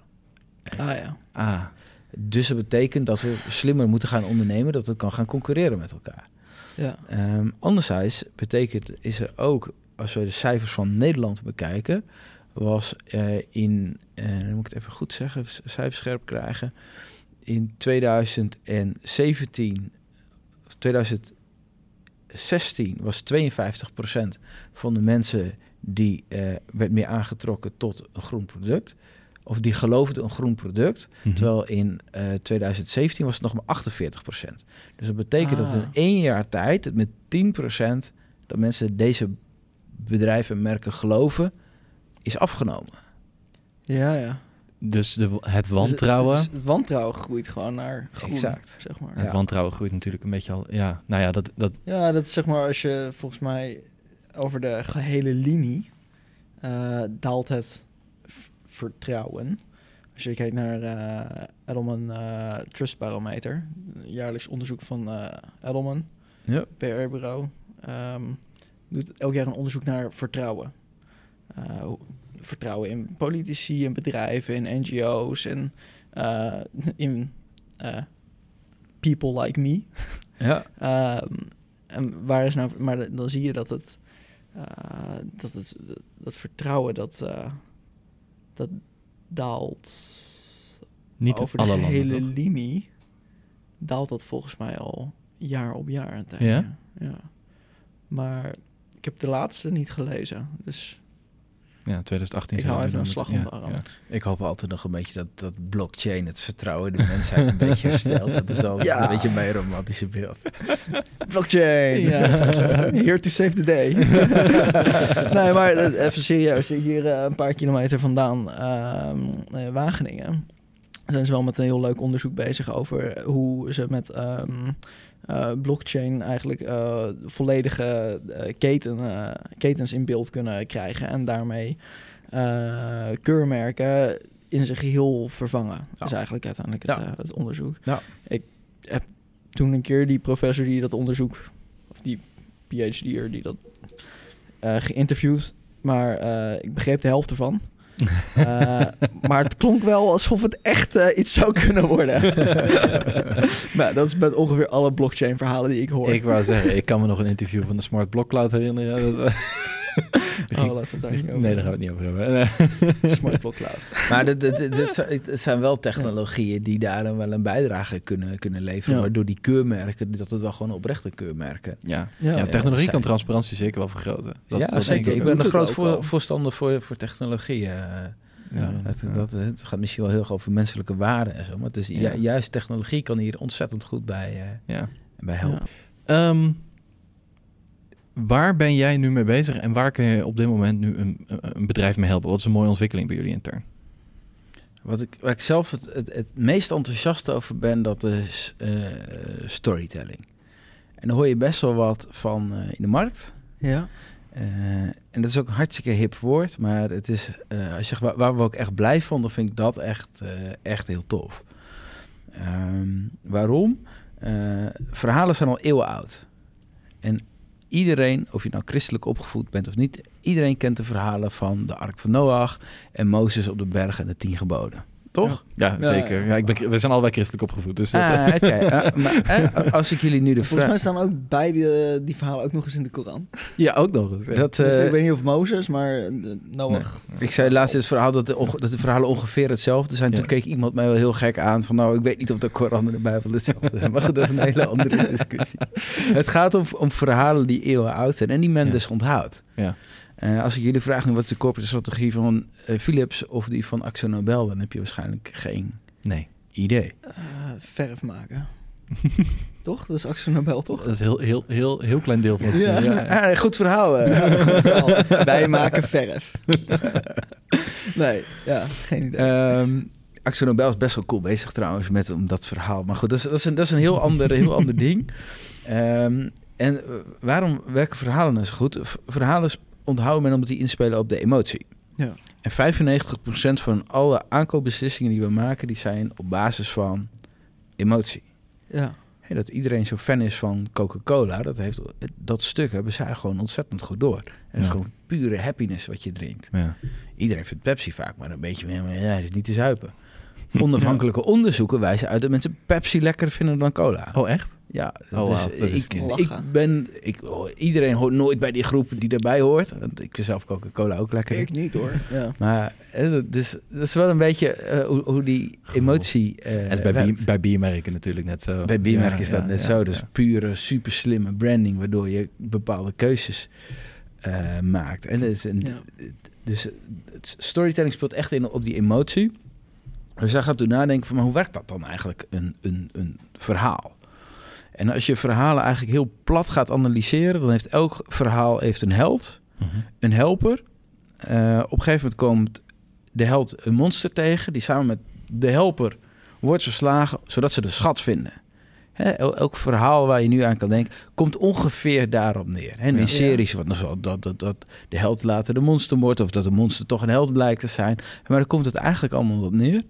Ah ja.
Ah,
Dus dat betekent dat we slimmer moeten gaan ondernemen, dat het kan gaan concurreren met elkaar.
Ja.
Ehm, anderzijds betekent, is er ook, als we de cijfers van Nederland bekijken, was eh, in, eh, dan moet ik het even goed zeggen, cijfers scherp krijgen, in 2017, of 2016 was 52% van de mensen die eh, werd meer aangetrokken tot een groen product. Of die geloofden een groen product.
mhm.
Terwijl in eh, 2017 was het nog maar 48% Dus dat betekent dat
Ah.
in één jaar tijd, het met 10% dat mensen deze bedrijven en merken geloven, is afgenomen.
Ja, ja.
Dus de, het
Dus
wantrouwen...
Het, is- het wantrouwen groeit gewoon naar groen,
Exact.
zeg maar.
Het
Ja.
wantrouwen groeit natuurlijk een beetje al... Ja, nou ja, dat... dat
Ja, dat is zeg maar als je volgens mij over de gehele linie eh, daalt het vertrouwen. Als je kijkt naar eh Edelman eh, Trust Barometer, jaarlijks onderzoek van Edelman,
Ja.
PR-bureau, ehm, doet elk jaar een onderzoek naar vertrouwen. Eh, vertrouwen in politici, in bedrijven, in NGO's en eh, in eh, people like me.
Ja. [laughs]
Ehm, en waar is nou, maar dan- zie je dat het, eh, dat het, dat vertrouwen dat, eh, dat daalt
niet
over
alle
de
landen,
hele linie, daalt dat volgens mij al jaar op jaar een tijdje.
Ja?
ja. Maar ik heb de laatste niet gelezen, dus
Ja, 2018.
ik
zijn
hou
we
even een
dan
slag om de
ja,
arm.
ja.
Ik hoop altijd nog een beetje dat, dat blockchain het vertrouwen in de mensheid een beetje herstelt. Dat is al
Ja.
een beetje mijn romantische beeld. [laughs]
Blockchain! Ja. [laughs] Here to save the day. [laughs] nee, maar eh, even serieus. Hier eh, een paar kilometer vandaan, ehm, eh, Wageningen, zijn ze wel met een heel leuk onderzoek bezig over hoe ze met ehm, eh, blockchain eigenlijk eh, volledige eh, keten, ketens in beeld kunnen krijgen en daarmee keurmerken in zijn geheel vervangen. Is eigenlijk uiteindelijk het,
Ja.
het onderzoek.
Ja.
Ik heb toen een keer die professor die dat onderzoek, of die PhD'er die dat geïnterviewd, maar ik begreep de helft ervan. Eh, maar het klonk wel alsof het echt eh, iets zou kunnen worden. maar [laughs] dat is met ongeveer alle blockchain verhalen die ik hoor.
Ik wou zeggen, ik kan me nog een interview van de Smart Block Cloud herinneren. [laughs] [laughs]
Oh, laten we het daar niet over
nee, daar gaan we het niet over hebben. [laughs]
Smart Block Cloud.
Maar dit, dit, dit, dit zijn- het zijn wel technologieën die daar wel een bijdrage kunnen, kunnen leveren.
Ja.
Waardoor die keurmerken, dat het wel gewoon oprechte keurmerken.
Ja,
Ja.
ja, technologie
zijn-
kan transparantie zeker wel vergroten. Dat-
ja,
dat
zeker. Ik ben een groot voor, voorstander voor, voor technologie. eh.
Ja,
dat,
ja.
dat, het gaat misschien wel heel erg over menselijke waarden en zo. Maar het is,
Ja.
ju- juist technologie kan hier ontzettend goed bij, eh,
Ja.
bij helpen.
Ehm, waar ben jij nu mee bezig en waar kun je op dit moment nu een, een bedrijf mee helpen? Wat is een mooie ontwikkeling bij jullie intern?
Wat, ik, waar ik zelf het, het, het meest enthousiast over ben, dat is eh, storytelling. En daar hoor je best wel wat van eh, in de markt.
Ja.
Eh, en dat is ook een hartstikke hip woord, maar het is, eh, als je zegt waar, waar we ook echt blij van, dan vind ik dat echt, eh, echt heel tof. Ehm, waarom? Eh, verhalen zijn al eeuwen oud. En iedereen, of je nou christelijk opgevoed bent of niet, iedereen kent de verhalen van de Ark van Noach en Mozes op de berg en de tien geboden. Toch?
Ja,
Ja,
zeker.
ja.
Ik ben, we zijn allebei christelijk opgevoed. Dus dat,
Ah, oké. Eh, maar eh, [laughs] als ik jullie nu de
Volgens mij
vraag...
staan ook beide die verhalen ook nog eens in de Koran.
ja, ook nog eens. ja.
Dat,
dus
eh,
ik weet niet of Mozes, maar eh, Noach.
Ik zei laatst in het verhaal dat de, dat de verhalen ongeveer hetzelfde zijn.
Ja.
Toen keek iemand mij wel heel gek aan van nou, ik weet niet of de Koran en de Bijbel hetzelfde zijn. Maar goed, dat is een hele andere discussie. [laughs] Het gaat om, om verhalen die eeuwen oud zijn en die men
Ja.
dus onthoudt.
Ja.
Eh, als ik jullie vraag nu wat is de corporate strategie van eh, Philips of die van Axo Nobel, dan heb je waarschijnlijk geen
Nee,
idee.
Eh, verf maken. [laughs] toch? Dat is Axel Nobel, toch?
dat is een heel, heel, heel, heel klein deel van het...
Ja.
ja.
Ah, goed verhaal. eh.
Wel, Wij maken verf. [laughs] nee, ja, geen idee.
Ehm Axel Nobel is best wel cool bezig trouwens met om dat verhaal. Maar goed, dat is, dat is, een, dat is een heel ander, heel ander ding. Ehm, en waarom werken verhalen nou zo goed? Verhalen onthouden men omdat die inspelen op de emotie.
Ja.
En 95% van alle aankoopbeslissingen die we maken, die zijn op basis van emotie.
ja.
Hè, dat iedereen zo fan is van Coca-Cola, dat, heeft, dat stuk hebben zij gewoon ontzettend goed door. Het is gewoon pure happiness wat je drinkt.
Ja.
Iedereen vindt Pepsi vaak maar een beetje, ja, maar ja, het is niet te zuipen. Onafhankelijke [laughs] onderzoeken wijzen uit dat mensen Pepsi lekkerder vinden dan cola.
Oh, echt?
Ja, dat
Oh,
is,
dat is
ik, ben, ik, oh, iedereen hoort nooit bij die groep die daarbij hoort. Want ik vind zelf Coca-Cola ook lekker.
Ik niet hoor. Ja.
Maar hè, dat- dus, dat is wel een beetje eh, hoe, hoe die emotie eh
En bij,
werkt.
bij biermerken natuurlijk net zo.
Bij biermerken
Ja,
is dat
ja,
net
ja,
zo. Dus
ja.
pure, super slimme branding, waardoor je bepaalde keuzes eh, maakt. En dat is een,
Ja.
Dus het storytelling speelt echt in op die emotie. Dus jij gaat toen nadenken van, maar hoe werkt dat dan eigenlijk, een, een, een verhaal? En als je verhalen eigenlijk heel plat gaat analyseren, dan heeft elk verhaal heeft een held,
Mhm.
een helper. Eh, op een gegeven moment komt de held een monster tegen, die samen met de helper wordt verslagen, zodat ze de schat vinden. Hè, el- elk verhaal waar je nu aan kan denken, komt ongeveer daarop neer. Hè, in
Ja.
series, wat dat, dat, dat de held later de monster wordt, of dat de monster toch een held blijkt te zijn. Maar daar komt het eigenlijk allemaal op neer.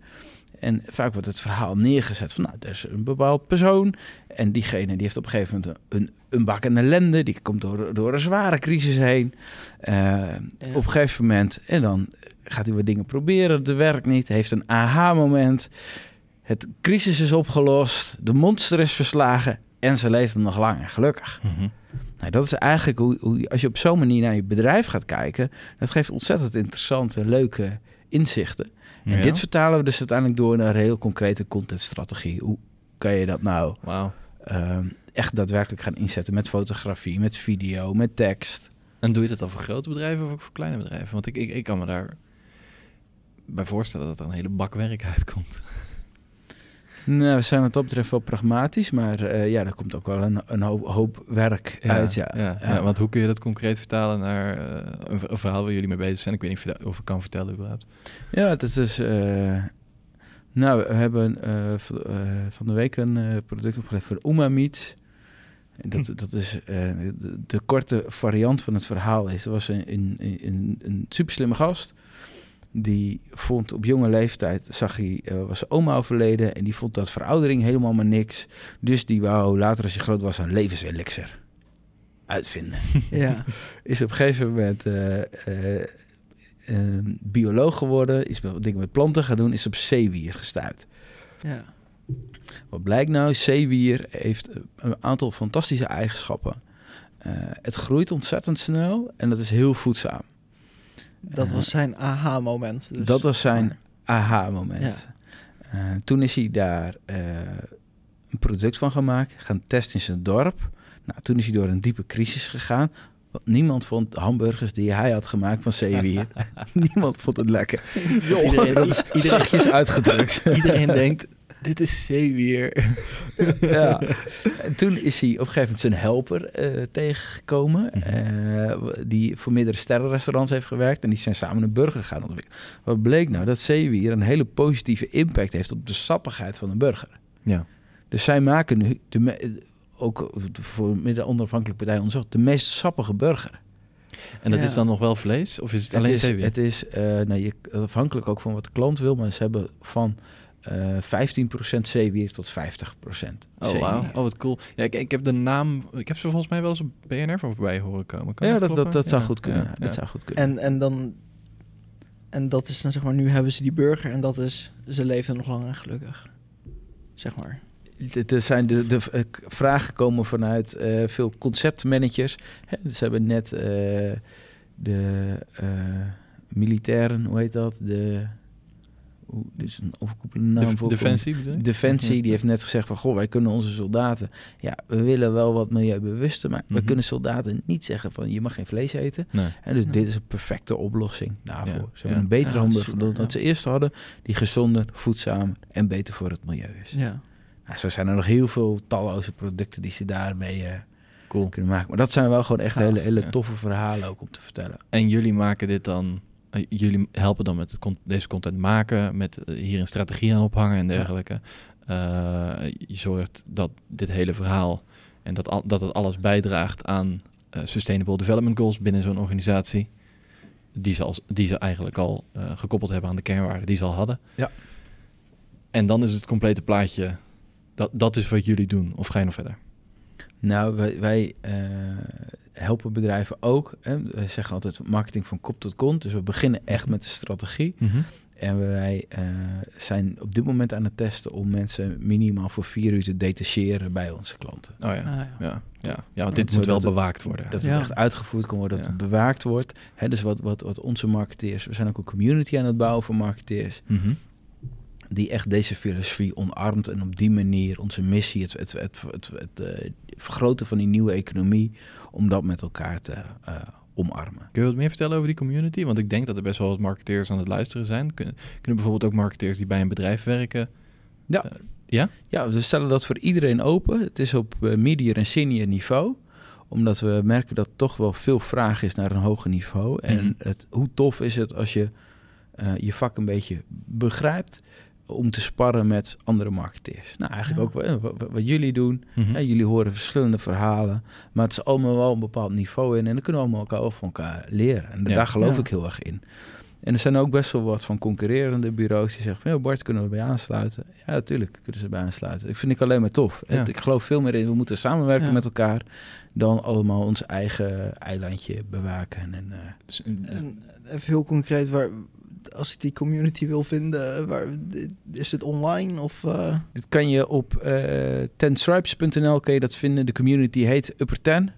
En vaak wordt het verhaal neergezet van, nou, er is een bepaald persoon. En diegene die heeft op een gegeven moment een, een bak en ellende. Die komt door, door een zware crisis heen. Eh, Op een gegeven moment, en dan gaat hij wat dingen proberen. Het werkt niet. Heeft een aha-moment. Het crisis is opgelost. De monster is verslagen. En ze leeft nog lang en gelukkig.
Mhm.
Nou, dat is eigenlijk hoe, hoe als je op zo'n manier naar je bedrijf gaat kijken. Dat geeft ontzettend interessante, leuke inzichten. En
Ja.
dit vertalen we dus uiteindelijk door naar een heel concrete contentstrategie. Hoe kan je dat nou ehm, echt daadwerkelijk gaan inzetten met fotografie, met video, met tekst?
En doe je dat dan voor grote bedrijven of ook voor kleine bedrijven? Want ik, ik, ik kan me daar bij voorstellen dat er een hele bak werk [laughs] uitkomt.
Nou, we zijn wat dat betreft wel pragmatisch, maar eh, ja, er komt ook wel een, een hoop, hoop werk uit. Ja.
Ja, ja, want hoe kun je dat concreet vertalen naar eh, een, een verhaal waar jullie mee bezig zijn? Ik weet niet of, je dat- of ik kan vertellen überhaupt.
Ja, het is dus. eh, nou, we hebben van de week een product opgeleverd voor Uma Meats. En Dat, dat is de, de korte variant van het verhaal. Is, er was een, een, een, een super slimme gast. Die vond op jonge leeftijd, zag hij, eh, was zijn oma overleden. En die vond dat veroudering helemaal maar niks. Dus die wou later, als hij groot was, een levenselixer uitvinden [laughs]
Ja.
is op een gegeven moment eh, eh, eh, bioloog geworden, is wat dingen met planten gaan doen, is op zeewier gestuurd.
Ja.
Wat blijkt nou? Zeewier heeft een aantal fantastische eigenschappen. Eh, het groeit ontzettend snel en dat is heel voedzaam.
Dat
Eh,
was zijn aha-moment. dus.
dat was zijn aha-moment. Eh, toen is hij daar eh, een product van gemaakt, gaan testen in zijn dorp. Nou, toen is hij door een diepe crisis gegaan. Want niemand vond hamburgers die hij had gemaakt van zeewier. [laughs] niemand vond het lekker.
Iedereen-
dat is
iedereen-
zachtjes uitgedrukt.
Iedereen denkt, dit is zeewier.
ja. [laughs] En toen is hij op een gegeven moment zijn helper eh, tegengekomen.
Mhm.
eh, die voor meerdere sterrenrestaurants heeft gewerkt. En die zijn samen een burger gaan ontwikkelen. Wat bleek nou? Dat zeewier een hele positieve impact heeft op de sappigheid van een burger.
Ja.
Dus zij maken nu, de me- ook voor midden onafhankelijke partij onderzocht, de meest sappige burger.
En dat
Ja.
is dan nog wel vlees? Of is het
Het
alleen
is,
zeewier?
het is eh, nou, je, afhankelijk ook van wat de klant wil, maar ze hebben van eh 15% zeewier tot 50%
Oh,
zeewier.
wauw. Oh, wat cool. Ja, ik, ik heb de naam... Ik heb ze volgens mij wel eens op BNR voorbij horen komen. Kan
Ja, dat, dat, dat zou goed kunnen.
ja,
ja,
ja.
Dat zou goed kunnen.
En, en dan... En dat is dan zeg maar, nu hebben ze die burger en dat is... Ze leven nog lang en gelukkig. Zeg maar.
Er zijn de, de eh, vragen komen vanuit eh, veel conceptmanagers. Hè, ze hebben net eh, de eh, militairen, hoe heet dat? De, hoe, dus een overkoepelende naam voor.
defensie bedoel je?
Defensie, die heeft net gezegd van... Goh, wij kunnen onze soldaten... Ja, we willen wel wat milieubewuster... maar we
Mhm.
kunnen soldaten niet zeggen van... je mag geen vlees eten.
Nee.
En dus
Nee.
dit is een perfecte oplossing daarvoor.
Ja,
Ze hebben
ja.
een betere
Ja,
hamburger dan dat
ja.
ze eerst hadden... die gezonder, voedzamer en beter voor het milieu is.
Ja.
Nou, zo zijn er nog heel veel talloze producten die ze daarmee eh,
Cool.
kunnen maken. Maar dat zijn wel gewoon echt
Gaaf,
hele, hele
ja.
toffe verhalen ook om te vertellen.
En jullie maken dit dan... eh, jullie helpen dan met het deze content maken, met eh, hier een strategie aan ophangen en dergelijke. Eh, je zorgt dat dit hele verhaal en dat, al, dat het alles bijdraagt aan Sustainable Development Goals binnen zo'n organisatie. Die ze, als, die ze eigenlijk al gekoppeld hebben aan de kernwaarden die ze al hadden.
Ja.
En dan is het complete plaatje, dat, dat is wat jullie doen. Of ga je nog verder?
Nou, wij, wij helpen bedrijven ook. Hè. We zeggen altijd marketing van kop tot kont. Dus we beginnen echt met de strategie. En wij eh, zijn op dit moment aan het testen om mensen minimaal voor vier uur te detacheren bij onze klanten.
Oh ja.
Ah, ja.
Ja, ja. ja want dit moet wel bewaakt worden.
Dat
Ja.
het echt uitgevoerd kan worden, dat
Ja.
het bewaakt wordt. Hè, dus wat, wat, wat onze marketeers, we zijn ook een community aan het bouwen voor marketeers,
Mhm.
Die echt deze filosofie omarmt en op die manier onze missie, het, het, het, het, het, eh, vergroten van die nieuwe economie, om dat met elkaar te eh, omarmen.
Kun je wat meer vertellen over die community? Want ik denk dat er best wel wat marketeers aan het luisteren zijn. Kunnen, kunnen bijvoorbeeld ook marketeers die bij een bedrijf werken.
Ja.
Eh, ja?
Ja, we stellen dat voor iedereen open. Het is op medium en senior niveau. Omdat we merken dat toch wel veel vraag is naar een hoger niveau. En
Mhm.
het, hoe tof is het als je je vak een beetje begrijpt om te sparren met andere marketeers. Nou, eigenlijk
Ja.
ook eh, wat, wat- wat jullie doen.
Mhm.
Hè, jullie horen verschillende verhalen, maar het is allemaal wel een bepaald niveau in. En dan kunnen we allemaal elkaar wel van elkaar leren. En
Ja.
daar geloof
Ja.
ik heel erg in. En er zijn ook best wel wat van concurrerende bureaus die zeggen van... Ja, Bart, kunnen we bij aansluiten? Ja, natuurlijk kunnen ze bij aansluiten. Ik vind ik alleen maar tof.
Ja.
Ik geloof veel meer in, we moeten samenwerken
Ja.
met elkaar... dan allemaal ons eigen eilandje bewaken. En, eh,
Dus, eh,
En even heel concreet, waar, als ik die community wil vinden, waar, is het online of... eh,
dit kan je op eh tenstripes.nl kan je dat vinden. De community heet Upper Ten.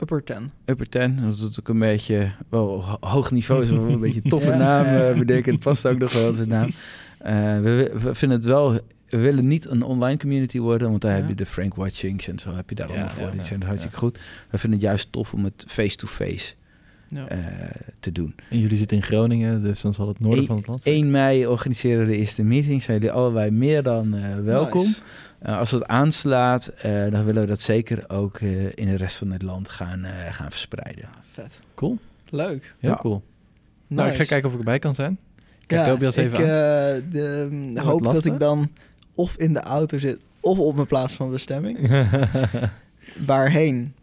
Upper 10?
Upper Ten, dat is ook een beetje wel ho- hoog niveau, is wel een [laughs] beetje een toffe
Ja.
naam eh, bedenken. Het past ook nog wel als een naam. Eh, we, we vinden het wel, we willen niet een online community worden, want daar
Ja.
heb je de Frank Watchings en zo heb je daar
Ja,
allemaal voor.
ja,
Die
ja,
zijn hartstikke
ja.
goed. We vinden het juist tof om het face-to-face
Ja.
eh, te doen.
en jullie zitten in Groningen, dus dan zal het noorden van het land zijn.
1 mei organiseren we de eerste meeting. Zijn jullie allebei meer dan eh, welkom.
Nice.
Eh, als het aanslaat, eh, dan willen we dat zeker ook eh, in de rest van het land gaan, eh, gaan verspreiden.
Ja, vet.
Cool,
Leuk.
heel
Ja.
cool. Nou, ik ga kijken of ik erbij kan zijn. Kijk Tobias even
ik
aan.
eh, de, mm, hoop dat ik dan of in de auto zit of op mijn plaats van bestemming. [laughs] Waarheen?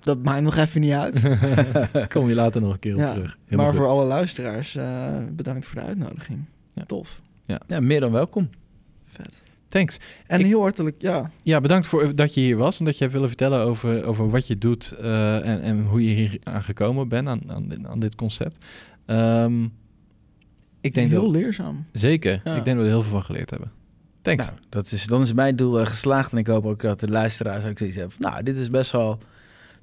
Dat maakt nog even niet uit. [laughs]
Kom je later nog een keer op
Ja,
terug. Helemaal
maar
goed.
voor alle luisteraars, eh, bedankt voor de uitnodiging.
Ja.
Tof.
Ja, meer dan welkom.
Vet.
Thanks.
En
Ik-
heel hartelijk, ja.
Ja, bedankt voor dat je hier was en dat je hebt willen vertellen over, over wat je doet eh, en, en hoe je hier aan gekomen bent aan, aan, dit- aan dit concept. Ehm, ik denk
heel
dat,
leerzaam.
zeker.
Ja.
Ik denk dat we er heel veel van geleerd hebben. Thanks.
Nou, dat is, dan is mijn doel eh, geslaagd. En ik hoop ook dat de luisteraars ook zoiets hebben. van, Nou, dit is best wel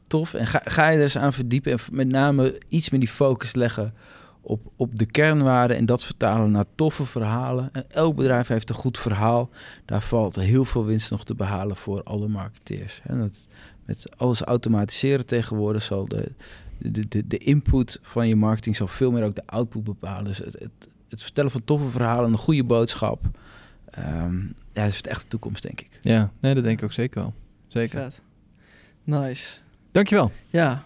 tof. En ga, ga je er eens aan verdiepen. En met name iets meer die focus leggen op, op de kernwaarden. En dat vertalen naar toffe verhalen. En elk bedrijf heeft een goed verhaal. Daar valt heel veel winst nog te behalen voor alle marketeers. En dat, met alles automatiseren tegenwoordig zal de, de, de, de input van je marketing zal veel meer ook de output bepalen. Dus het, het, het vertellen van toffe verhalen, een goede boodschap. Ehm, ja, dat is echt de toekomst, denk ik.
Ja, nee, dat denk ik ook zeker wel. Zeker.
Vet. Nice.
Dankjewel.
Ja,